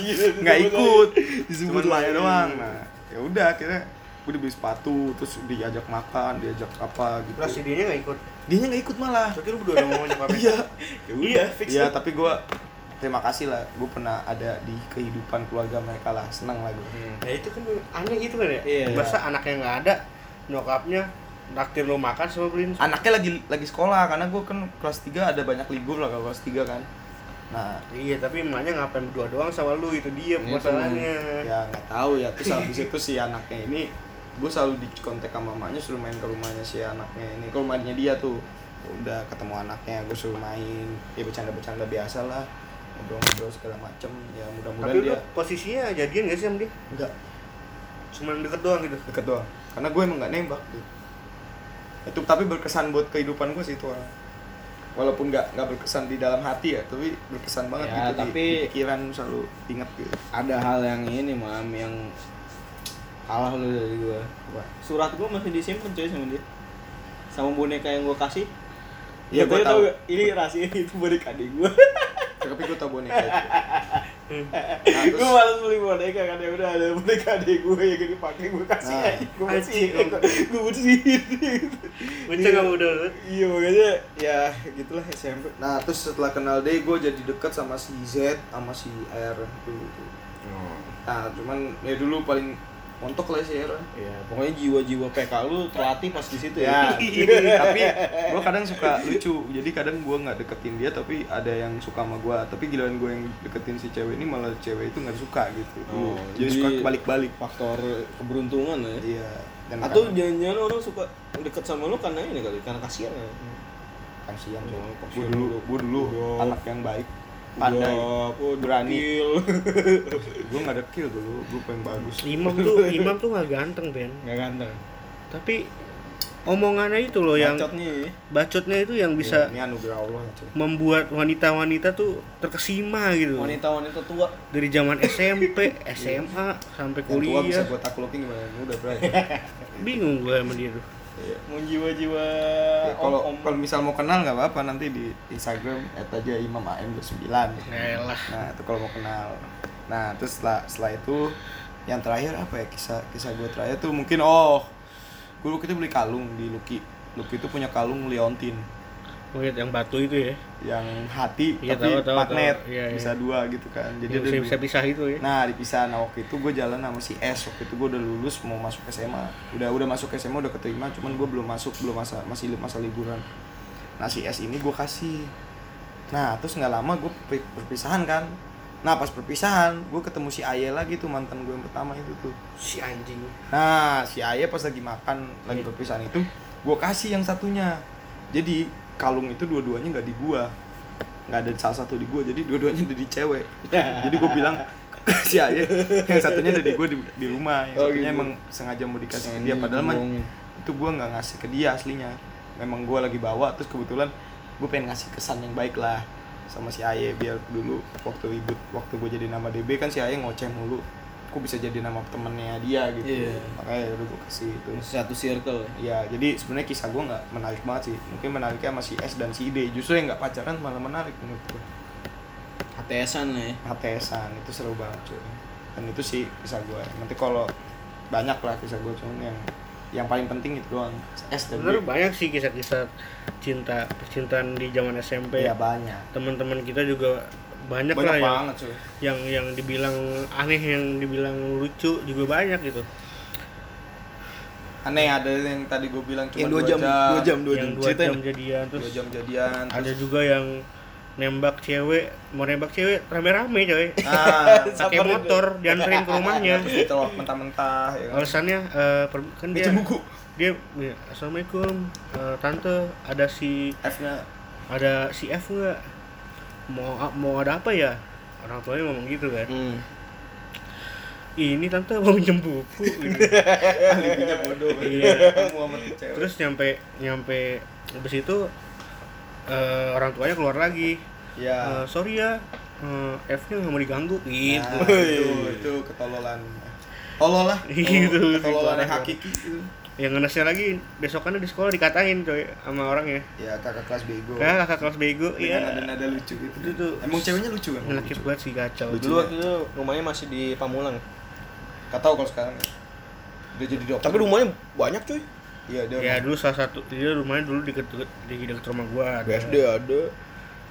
[SPEAKER 1] nggak ikut. cuman Maya doang. Nah ya udah akhirnya gue dibeli sepatu terus diajak makan diajak apa gitu
[SPEAKER 3] Terus si D-nya nggak ikut.
[SPEAKER 1] dia nya nggak ikut malah
[SPEAKER 3] Soalnya lu berdua udah mau nyokapnya.
[SPEAKER 1] iya
[SPEAKER 2] Ya udah fix.
[SPEAKER 1] Iya, tapi gue terima kasih lah, gue pernah ada di kehidupan keluarga mereka lah, senang lah gue.
[SPEAKER 3] Ya itu kan aneh gitu kan ya.
[SPEAKER 2] Iya.
[SPEAKER 3] Masa anaknya nggak ada, nyokapnya naktir lu makan sama beliin
[SPEAKER 1] Anaknya lagi lagi sekolah karena gue kan kelas 3 ada banyak libur lah kalau kelas 3 kan. Nah,
[SPEAKER 3] Iya, tapi emaknya ngapain berdua doang sama lu itu dia masalahnya.
[SPEAKER 1] ya nggak tahu ya. Terus habis itu si anaknya ini gue selalu di kontak sama mamanya suruh main ke rumahnya si anaknya ini ke rumahnya dia tuh. Udah ketemu anaknya gue suruh main. Ya bercanda-bercanda biasa lah ngobrol-ngobrol segala macem. Ya mudah-mudahan
[SPEAKER 3] Tapi
[SPEAKER 1] dia
[SPEAKER 3] posisinya jadian gak sih sama dia?
[SPEAKER 1] enggak
[SPEAKER 3] Cuman deket doang gitu.
[SPEAKER 1] deket doang. Karena gue emang nggak nembak gitu. itu tapi berkesan buat kehidupan gue sih itu orang. Walaupun nggak nggak berkesan di dalam hati ya tapi berkesan banget
[SPEAKER 2] Ya,
[SPEAKER 1] gitu di-
[SPEAKER 2] tapi-
[SPEAKER 1] di, pikiran selalu inget gitu.
[SPEAKER 2] Ada hal yang ini mam yang kalah lu dari gua. Surat gua masih disimpan coy sama dia. Sama boneka yang gua kasih.
[SPEAKER 1] Iya,
[SPEAKER 2] Gua
[SPEAKER 1] gua tahu.
[SPEAKER 2] Ini rahasia itu boneka adik gua.
[SPEAKER 1] tapi gue tau boneka itu terus-
[SPEAKER 2] gue malas beli boneka kan ya udah ada boneka adek gue yang gak dipakai gue kasih
[SPEAKER 1] Nah.
[SPEAKER 2] aja gue bersihin gue bersihin
[SPEAKER 3] Bocah kamu dulu.
[SPEAKER 2] iya makanya ya gitulah SMP
[SPEAKER 1] nah terus setelah kenal D gue jadi deket sama si Z sama si R dulu tuh. nah cuman ya dulu paling montok lah si R
[SPEAKER 2] Iya, pokoknya jiwa-jiwa PK lu terlatih pas di situ
[SPEAKER 1] ya.
[SPEAKER 2] Ya.
[SPEAKER 1] tapi gue kadang suka lucu. Jadi kadang gue nggak deketin dia tapi ada yang suka sama gue tapi giliran gue yang deketin si cewek ini malah cewek itu nggak suka gitu.
[SPEAKER 2] Oh,
[SPEAKER 1] jadi,
[SPEAKER 2] jadi-
[SPEAKER 1] suka kebalik-balik.
[SPEAKER 2] Faktor keberuntungan ya.
[SPEAKER 1] iya. Dan
[SPEAKER 2] Atau jangan-jangan orang suka deket sama lu karena ini kali, karena kasihan ya.
[SPEAKER 1] kasihan
[SPEAKER 2] Oh,
[SPEAKER 1] gue
[SPEAKER 2] kasihan
[SPEAKER 1] dulu
[SPEAKER 2] lu.
[SPEAKER 1] gue dulu. anak yang baik pandai
[SPEAKER 2] Udah, apa,
[SPEAKER 1] berani. gue nggak dekil dulu gue pengen bagus
[SPEAKER 3] Imam tuh Imam tuh nggak ganteng Ben.
[SPEAKER 2] Nggak ganteng.
[SPEAKER 3] Tapi omongannya itu loh yang
[SPEAKER 2] Bacotnya ya.
[SPEAKER 3] bacotnya itu yang bisa
[SPEAKER 1] ini anugerah Allah ya, cuy.
[SPEAKER 3] membuat wanita-wanita tuh terkesima gitu.
[SPEAKER 2] Wanita-wanita tua.
[SPEAKER 3] Dari zaman SMP, SMA sampai
[SPEAKER 1] yang tua bisa
[SPEAKER 3] kuliah.
[SPEAKER 1] gue taklukin gimana muda bray
[SPEAKER 3] Bingung gue sama dia tuh.
[SPEAKER 2] Mau jiwa-jiwa
[SPEAKER 1] Ya, kalau
[SPEAKER 2] om-om.
[SPEAKER 1] kalau misal mau kenal nggak apa-apa nanti di Instagram aja Imam AM 29
[SPEAKER 3] Elah.
[SPEAKER 1] nah itu kalau mau kenal. Nah terus setelah setelah itu yang terakhir apa ya kisah kisah gue terakhir tuh mungkin oh dulu kita beli kalung di Lucky. Lucky itu punya kalung Leontin
[SPEAKER 3] Lihat yang batu itu ya.
[SPEAKER 1] yang hati
[SPEAKER 3] Iya,
[SPEAKER 1] tapi
[SPEAKER 3] tahu, tahu,
[SPEAKER 1] magnet.
[SPEAKER 3] tahu. Iya,
[SPEAKER 1] bisa
[SPEAKER 3] iya.
[SPEAKER 1] dua gitu kan. Jadi ada
[SPEAKER 3] bisa, pisah itu ya.
[SPEAKER 1] Nah dipisah, nah waktu itu gue jalan sama si S. Waktu itu gue udah lulus mau masuk SMA Udah udah masuk SMA udah keterima Cuman gue belum masuk, belum masa masih masa liburan. Nah si S ini gue kasih. Nah terus nggak lama gue per- perpisahan kan. Nah pas perpisahan gue ketemu si Aye lagi tuh mantan gue yang pertama itu tuh.
[SPEAKER 3] Si anjing.
[SPEAKER 1] Nah si Aye pas lagi makan lagi perpisahan itu Gue kasih yang satunya. Jadi kalung itu dua-duanya nggak di gua. Nggak ada salah satu di gua jadi dua-duanya ada di cewek. Jadi gue bilang si Aye yang satunya ada di gue di, di rumah yang
[SPEAKER 2] Oh,
[SPEAKER 1] satunya
[SPEAKER 2] gitu.
[SPEAKER 1] emang sengaja mau dikasih ke dia. Padahal mah itu gue nggak ngasih ke dia aslinya. Memang gue lagi bawa terus kebetulan gue pengen ngasih kesan yang baik lah sama si Aye biar dulu waktu ribut waktu gue jadi nama DB kan si Aye ngoceh mulu kok bisa jadi nama temennya dia gitu
[SPEAKER 2] Iya.
[SPEAKER 1] makanya udah gue kasih itu
[SPEAKER 2] Satu circle.
[SPEAKER 1] Ya, jadi sebenarnya kisah gue nggak menarik banget sih. Mungkin menariknya sama si S dan si D. Justru yang nggak pacaran malah menarik menurut gue.
[SPEAKER 2] HTSan ya.
[SPEAKER 1] HTSan itu seru banget cuy. Dan itu sih kisah gue. Nanti kalau banyak lah kisah gue cuman yang yang paling penting itu doang S dan
[SPEAKER 3] Bener
[SPEAKER 1] D.
[SPEAKER 3] banyak sih kisah-kisah cinta percintaan di zaman SMP.
[SPEAKER 1] Ya banyak.
[SPEAKER 3] Teman-teman kita juga banyak,
[SPEAKER 1] Banyak
[SPEAKER 3] lah yang,
[SPEAKER 1] banget cuy.
[SPEAKER 3] yang yang dibilang aneh, yang dibilang lucu juga banyak gitu.
[SPEAKER 1] Aneh ada yang tadi gue bilang cuma
[SPEAKER 2] Yang dua jam, dua jam, dua jam.
[SPEAKER 3] yang dua jam jadian
[SPEAKER 1] Dua
[SPEAKER 3] terus
[SPEAKER 1] jam jadian.
[SPEAKER 3] ada
[SPEAKER 1] terus-
[SPEAKER 3] juga yang nembak cewek mau nembak cewek rame-rame coy
[SPEAKER 1] Ah,
[SPEAKER 3] pakai motor dianterin ke rumahnya
[SPEAKER 1] ditolak mentah-mentah ya kan.
[SPEAKER 3] alasannya eh, per- kan dia
[SPEAKER 1] buku.
[SPEAKER 3] dia ya, assalamualaikum eh, tante ada si
[SPEAKER 1] F-nya
[SPEAKER 3] ada si F nggak mau mau ada apa ya orang tuanya ngomong gitu kan
[SPEAKER 2] Hmm.
[SPEAKER 3] ini tante mau minjem buku gitu.
[SPEAKER 1] alibinya bodoh.
[SPEAKER 3] Iya. Terus nyampe nyampe habis itu eh, orang tuanya keluar lagi
[SPEAKER 1] ya.
[SPEAKER 3] Eh, sorry ya eh, F-nya nggak mau diganggu gitu
[SPEAKER 1] Nah, itu itu ketololan. Tolol lah.
[SPEAKER 3] Gitu,
[SPEAKER 1] Ketololan yang
[SPEAKER 3] gitu.
[SPEAKER 1] hakiki itu.
[SPEAKER 3] Yang ngenesnya lagi besokannya di sekolah dikatain coy sama orangnya
[SPEAKER 1] Ya kakak kelas bego.
[SPEAKER 3] ya kakak kelas bego
[SPEAKER 1] Dengan
[SPEAKER 3] iya
[SPEAKER 1] nada-nada lucu gitu.
[SPEAKER 3] Itu tuh.
[SPEAKER 1] Emang ceweknya lucu kan?
[SPEAKER 3] ngakit banget sih kacau
[SPEAKER 1] Lucu.
[SPEAKER 2] Dulu waktu itu rumahnya masih di Pamulang.
[SPEAKER 1] Gak tau kalau sekarang ya. Udah jadi dokter.
[SPEAKER 2] Tapi rumahnya banyak cuy.
[SPEAKER 1] Iya dia.
[SPEAKER 3] ya dulu salah satu dia rumahnya dulu di deket, di deket rumah gua ada.
[SPEAKER 2] BSD ada.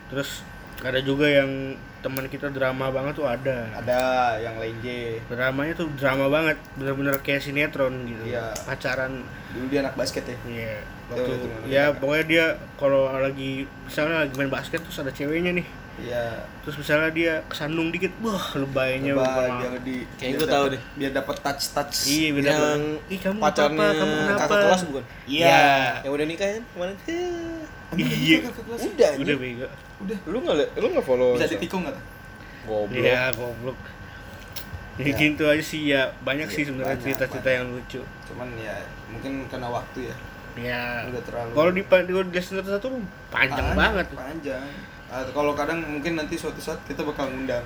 [SPEAKER 3] terus ada juga yang teman kita drama banget tuh ada
[SPEAKER 1] Ada yang lenje.
[SPEAKER 3] dramanya tuh drama banget bener-bener kayak sinetron gitu
[SPEAKER 1] Iya.
[SPEAKER 3] pacaran
[SPEAKER 1] Dulu dia anak basket ya.
[SPEAKER 3] Iya,
[SPEAKER 1] Itu-
[SPEAKER 3] waktu
[SPEAKER 1] itu
[SPEAKER 3] ya
[SPEAKER 1] menarik.
[SPEAKER 3] pokoknya dia kalau lagi misalnya lagi main basket terus ada ceweknya nih
[SPEAKER 1] Iya.
[SPEAKER 3] terus misalnya dia kesandung dikit wah lebaynya bukan
[SPEAKER 1] biar di biar
[SPEAKER 2] gua tahu deh.
[SPEAKER 1] Biar dapat touch touch.
[SPEAKER 3] iya beda
[SPEAKER 2] Yang
[SPEAKER 3] ih kamu
[SPEAKER 2] Pacarnya
[SPEAKER 3] apa kamu kenapa
[SPEAKER 2] kakak kelas bukan?
[SPEAKER 3] iya
[SPEAKER 2] Yang udah nikah kan kemarin?
[SPEAKER 3] Iya.
[SPEAKER 2] Udah,
[SPEAKER 3] udah bego
[SPEAKER 1] Udah.
[SPEAKER 2] Lu nggak li- lu nggak follow?
[SPEAKER 1] Bisa ditikung nggak tuh?
[SPEAKER 2] Goblok.
[SPEAKER 3] iya goblok ya,
[SPEAKER 1] Ya.
[SPEAKER 3] gitu aja sih ya banyak
[SPEAKER 1] Iya,
[SPEAKER 3] sih sebenarnya
[SPEAKER 1] banyak,
[SPEAKER 3] cerita-cerita yang lucu
[SPEAKER 1] Cuman ya mungkin karena waktu ya.
[SPEAKER 3] ya
[SPEAKER 1] Udah terlalu.
[SPEAKER 3] kalau di di di satu satu panjang banget
[SPEAKER 1] Panjang. Ah, kalau kadang mungkin nanti suatu saat kita bakal ngundang.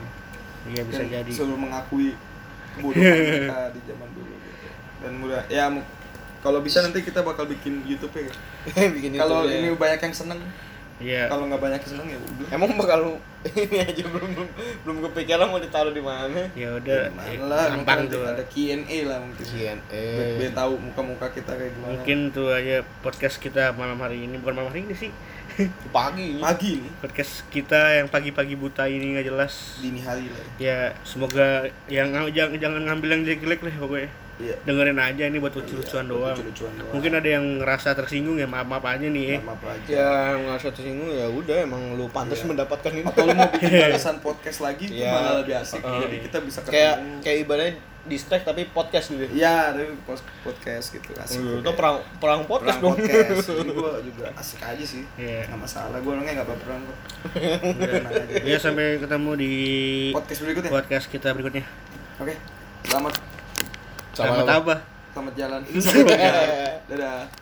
[SPEAKER 3] iya bisa jadi
[SPEAKER 1] selalu mengakui kebodohan kita di zaman dulu gitu. dan mudah ya kalau bisa nanti kita bakal bikin YouTube ya
[SPEAKER 2] Bikin
[SPEAKER 1] kalau
[SPEAKER 2] YouTube ya.
[SPEAKER 1] ini banyak yang seneng
[SPEAKER 3] Iya.
[SPEAKER 1] kalau nggak banyak yang seneng ya udah
[SPEAKER 2] Emang bakal lu ini aja belum belum, belum kepikiran mau ditaruh di mana?
[SPEAKER 3] Ya udah,
[SPEAKER 1] Gimana lah
[SPEAKER 3] gampang tuh.
[SPEAKER 1] ada Q&A lah mungkin biar, biar tahu muka-muka kita kayak gimana
[SPEAKER 3] Mungkin tuh aja podcast kita malam hari ini bukan malam hari ini sih.
[SPEAKER 2] Pagi.
[SPEAKER 1] pagi nih
[SPEAKER 3] Podcast kita yang pagi-pagi buta ini nggak jelas.
[SPEAKER 1] dini hari lah
[SPEAKER 3] Ya semoga yang jangan jangan ngambil yang jelek-jelek lah pokoknya.
[SPEAKER 1] Iya
[SPEAKER 3] Dengerin aja ini buat lucu-lucuan doang.
[SPEAKER 1] lucu-lucuan doang
[SPEAKER 3] Mungkin ada yang ngerasa tersinggung ya maaf-maaf aja nih ya.
[SPEAKER 1] maaf aja
[SPEAKER 2] Ya nggak tersinggung ya udah emang lu pantas
[SPEAKER 1] Iya.
[SPEAKER 2] mendapatkan ini.
[SPEAKER 1] atau lu mau bikin balasan podcast lagi itu
[SPEAKER 2] Iya.
[SPEAKER 1] malah lebih asik
[SPEAKER 2] Uh,
[SPEAKER 1] jadi kita bisa
[SPEAKER 2] kayak
[SPEAKER 1] ketemu
[SPEAKER 2] kayak ibaratnya distract tapi podcast gitu.
[SPEAKER 1] Iya, tapi podcast gitu asik.
[SPEAKER 2] Itu
[SPEAKER 1] Kayak
[SPEAKER 2] perang perang podcast
[SPEAKER 1] perang
[SPEAKER 2] dong.
[SPEAKER 1] podcast. Ini gua juga asik aja sih.
[SPEAKER 3] Iya.
[SPEAKER 1] Nggak masalah, gua orangnya nggak baperan kok.
[SPEAKER 3] Ya sampai ketemu di
[SPEAKER 1] Podcast berikutnya.
[SPEAKER 3] podcast kita berikutnya.
[SPEAKER 1] Oke. Selamat
[SPEAKER 3] Selamat apa?
[SPEAKER 1] selamat jalan. Selamat jalan. Dadah.